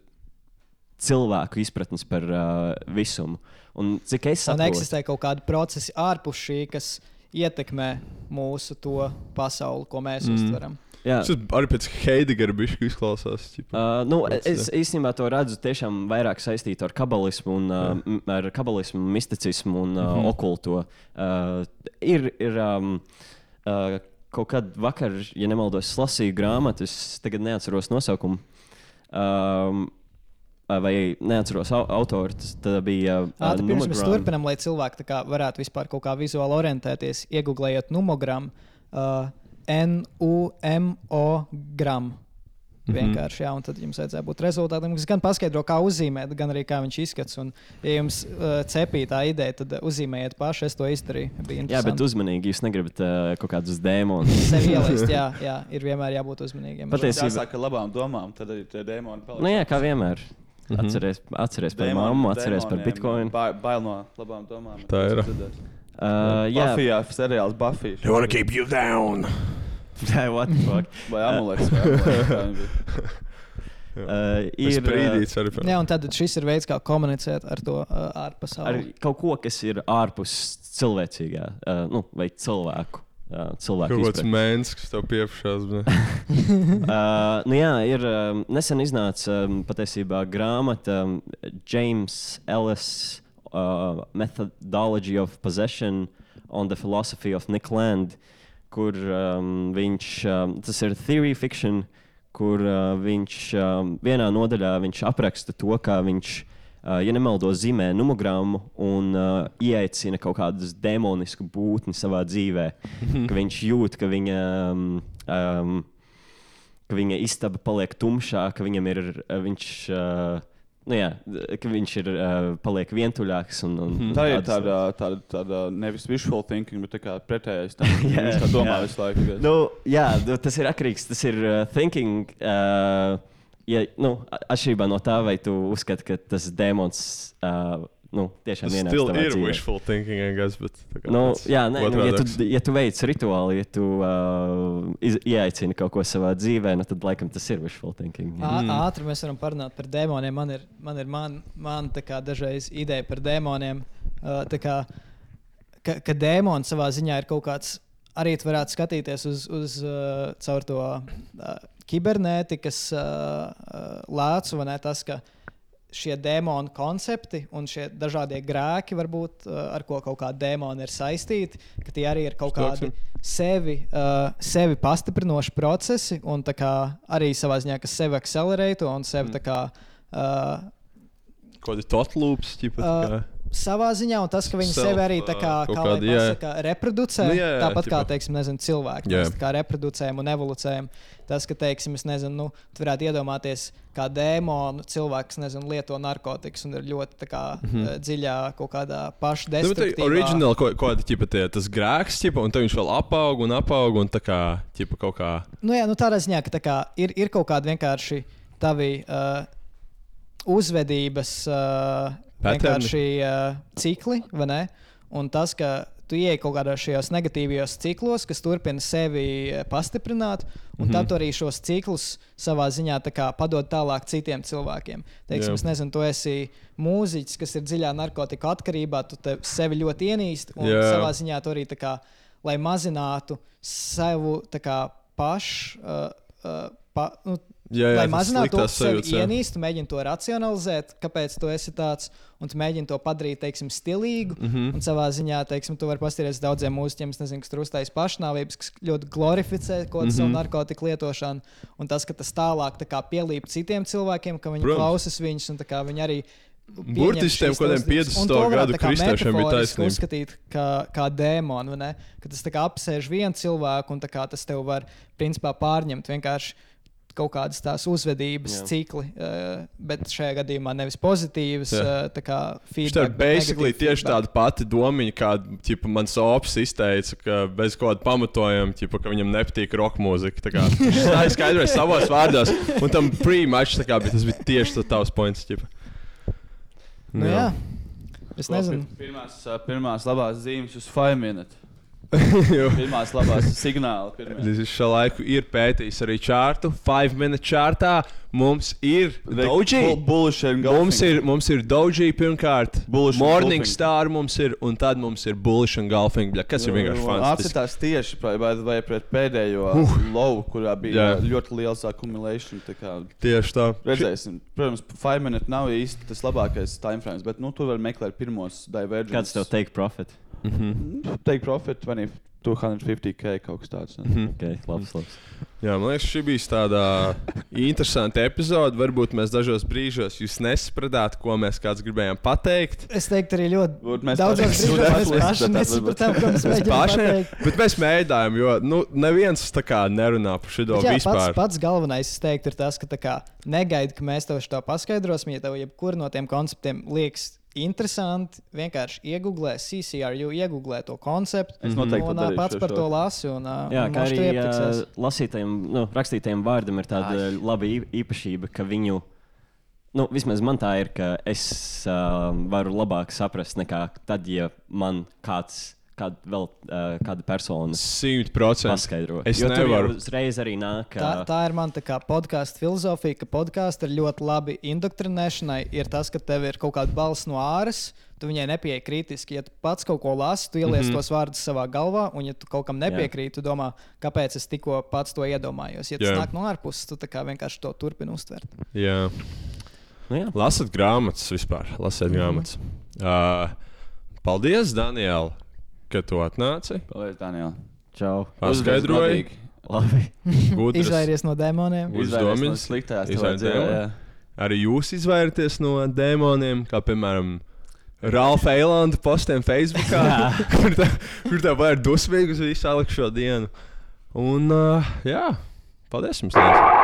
cilvēku izpratnes par uh, visumu. Un cik es saprotu, eksistē kaut kādi procesi ārpus šī, kas ietekmē mūsu to pasauli, ko mēs mm. uztveram. Jā. Tas arī pēc Heidegera bišķi izklausās. ķipa, Uh, nu, procesā. es īstenībā to redzu tiešām vairāk saistītu ar kabalismu, un, uh, ar kabalismu, misticismu un uh, mm. -hmm. okulto. Uh, ir ir um, uh, kaut kad vakar, ja nemaldos, lasīju grāmatu, es tagad neatceros nosaukumu. Um, Vai neatceros au autoru, tas tā bija. Uh, Ātri pirms mēs Numogram. turpinām, lai cilvēki tā kā varētu vispār kaut kā vizuāli orientēties, iegūlējot numogramu, uh, N-U-M-O gramu. Mhm. Vienkārši, jā, un tad jums vajadzēja būt rezultātam, kas gan paskaidro, kā uzzīmēt, gan arī kā viņš izskatās. Un, ja jums uh, cepīja tā ideja, tad uzzīmējiet paši. Es to izdarīju. Jā, bet uzmanīgi, jūs negribat uh, kaut kādus dēmonus. Sevi ielaist, jā, jā, ir vienmēr jābūt uzmanīgiem. Patiesībā- jāsāk ar labām domām, tad arī tie dēmoni paliek. Nu, jā, kā vienmēr. Mhm. Atceries, atceries par Dēmoni- mammu, atceries par bitkoinu. Ba bail no labām domām. Tā ir. Uh, jā, Buffijā seriāls Buffy. They wanna keep you down. Jā, what the fuck? Vai amulets. Uh, Ir sprīdīts arī par Jā, un tad šis ir veids, kā komunicēt ar to uh, ar ārpasauli. kaut ko, kas ir ārpus cilvēcīgā, uh, nu, vai cilvēku. Uh, cilvēku kaut kāds mēnesis, kas tev pieprasās. uh, nu jā, ir um, nesen iznāca um, patiesībā grāmata um, James Ellis uh, Methodology of Possession on the Philosophy of Nick Land, kur um, viņš, um, tas ir theory fiction, kur uh, viņš um, vienā nodaļā viņš apraksta to, kā viņš, uh, ja nemaldos, zīmē numogrammu un uh, ieaicina kaut kādu demonisku būtni savā dzīvē. ka viņš jūt, ka viņa um, um, ka viņa istaba paliek tumšā, ka viņam ir uh, viņš. Uh, Nu jā, ka viņš ir uh, paliek vientuļāks. Un, un Mhm. Tā ir tāda, tāda, tāda nevis visual thinking, bet kā pretējais tam. Jā, Viņš tā domā jā. visu laiku. ka- Nu, jā, nu, tas ir atkarīgs. Tas ir uh, thinking. Uh, ja, nu, atšķirībā no tā, vai tu uzskati, ka tas demons uh, nu, tiešām Tas ienāks still tavā ir wishful thinking, I guess, bet tā Nu, jā, nē, nu, ja, tu, ja tu veic rituālu, ja tu uh, iz, ieaicini kaut ko savā dzīvē, nu, tad laikam tas ir wishful thinking. Ā- Ātri mēs varam parunāt par dēmoniem. Man ir, man ir man, man tā kā dažreiz ideja par dēmoniem. Uh, tā kā, ka, ka dēmoni savā ziņā ir kaut kāds. Arī tu varētu skatīties uz, uz uh, caur to uh, kibernētikas uh, uh, lēcu, vai ne? Tas, ka šie dēmonu koncepti un šie dažādie grēki, varbūt, uh, ar ko kaut kāda dēmona ir saistīti, ka tie arī ir kaut kādi sevi, uh, sevi pastiprinoši procesi, un tā kā arī savā ziņā, kas sevi akcelerēto un sevi tā kā. Uh, Kaut kādi totlūps, ķipa. tā Uh, kā. Savā ziņā, un tas, ka viņi Self, sevi arī tā kā, uh, kā jā. pasaka, reproducē, Nu, jā, jā, tāpat kā, ķipa. teiksim, nezinu, cilvēki. Jā. Kā reproducējam un evoluējam. Tas, ka, teiksim, es nezinu, nu, tu varētu iedomāties, kā dēmonu cilvēks, nezinu, lieto narkotikas un ir ļoti kā, Mhm. uh, dziļā kaut kādā Nu, bet tā ir oriģināli kaut kāda tipa tie, tas grēks, tipa, un tad viņš vēl apaug un apaug un tā kā, tipa, kaut kā. Nu, jā, nu, tādā ziņā, ka tā kā, ir, ir kaut kādi vienkārši tavi uh, uzvedības uh, Patterni. vienkārši uh, cikli, vai ne? Un tas, ka tu ieej kaut kādos šajos negatīvajos ciklos, kas turpina sevi eh, pastiprināt, un mm Mhm. -hmm. tad tu arī šos ciklus savā ziņā tā padod tālāk citiem cilvēkiem. Teiksim, Jā. es nezinu, tu esi mūziķis, kas ir dziļā narkotiku atkarībā, tu sevi ļoti ienīsti, un Jā. savā ziņā tu arī kā, lai mazinātu savu tā kā pašu. Uh, uh, pa, nu, Jā, jā, lai mazinātu to sliktās sevi ienīst, mēģini to racionalizēt, kāpēc tu esi tāds, un tu mēģini to padarīt, teiksim, stilīgu. Mm. -hmm. Un savā ziņā, teiksim, tu vari paskatīties daudziem mūziķiem, nezinu, kas tur uzstājas pašnāvības, kas ļoti glorificē kaut kādu mm -hmm. savu Mhm. narkotiku lietošanu, un tas, ka tas tālāk tā kā pielīp citiem cilvēkiem, ka viņi Protams. klausās viņus, un kā viņi arī. Burtiski šīs kaut kādiem tos- 50. un to varētu gadu kristiešiem bija taisnība. Uzskatīt kā, kā dēmonu? Ka tas apsēž vienu cilvēku, un tas tev var principā pārņemt vienkārši kaut kādas tās uzvedības Jā. cikli, uh, bet šajā gadījumā nevis pozitīvas, Jā. uh, tā kā feedback. ir basically negatīvi tieši feedback. tāda pati domiņa, kā ķipa, mans ops izteica, ka bez kaut kāda pamatojuma, ķipa, ka viņam nepatīk roka mūzika. Tā kā viņš izskaidroja savos vārdos, un tam tā bet tas bija tieši tas tavs points. Ķipa. Nu, jā. Es nezinu. Pirmās, pirmās labās zīmes uz 5 minūtes. Labās signāli. pirmie. Es šo laiku ir pētījis arī čārtu. 5 minūtes čārtā mums ir Doji. Bullish and Mums ir, mums ir Doji pirmkārt, Bullish and Morning golfing. Star mums ir, un tad mums ir Bullish un Golfing, bļa, kas ir vienkārši fantastiski. Atcerās tieši vai, vai, pret pēdējo Uh. lovu, kurā bija Jā. ļoti liels accumulation. tā kā Tieši tā. Redzēsim, protams, 5 minūtes nav īsti tas labākais time frame, bet nu, tur var meklēt pirmos divergences. Kāds tev take profit? Mhm. Take profit 20, 250k kaut kas tāds. ne? Mhm. Okay, labs, labs. Jā, man liekas, šī bija tāda interesanta epizode. Varbūt mēs dažos brīžos jūs nesapratāt, ko mēs kāds gribējām pateikt. Es teiktu, arī ļoti daudzos brīžos paši nesapratām, ko mēs paši, pateikt. bet mēs mēģinājām, jo nu, neviens tā kā nerunā par šo Bet Jā, pats, vispār. pats galvenais, es teiktu, ir tas, ka tā kā negaidi, ka mēs tev šo paskaidrosim. Ja tev jebkur no tiem konceptiem liekas interesanti, vienkārši iegūlē CCRU, iegūlē to konceptu. Es noteikti un, darīšu pats par šo. to lasu. Un, Jā, un kā arī uh, lasītajam, nu, rakstītajam vārdam ir tāda Ai. laba īpašība, ka viņu, nu, vismaz man tā ir, ka es uh, varu labāk saprast nekā tad, ja man kāds, kāda vēl uh, kāda persona Simt procenti. paskaidro. Es jo nevaru. uzreiz arī nāk. Tā, ā, tā ir mana podkāstu filozofija, ka podkāsts ir ļoti labi indoktrinēšanai. Ir tas, ka tev ir kaut kāda balss no āras, tu viņai nepieeji kritiski. Ja tu pats kaut ko lasi, tu ieliec mm. -hmm. tos vārdus savā galvā, un ja tu kaut kam nepiekrīti, tu domā, kāpēc es tikko pats to iedomājos. Ja tas Jā. nāk no ārpuses, tu tā kā vienkārši to turpini uztvert. Jā. Nu, jā. Lasiet grāmatas vispār. Lasiet Mhm. grāmatas. Uh, paldies, Daniel, ka tu atnāci. Paldies, Daniel. Čau. Paskaidroji. Labi. Gudras. Izvairies no dēmoniem. Izvairies no sliktās Izvairies jā. Arī jūs izvairieties no dēmoniem, kā piemēram. Ralfa Eilanda postiem Facebook, kur tā, kur tā var dusmīgi uz visu alikšo dienu. Un, uh, jā, paldies jums! Liels.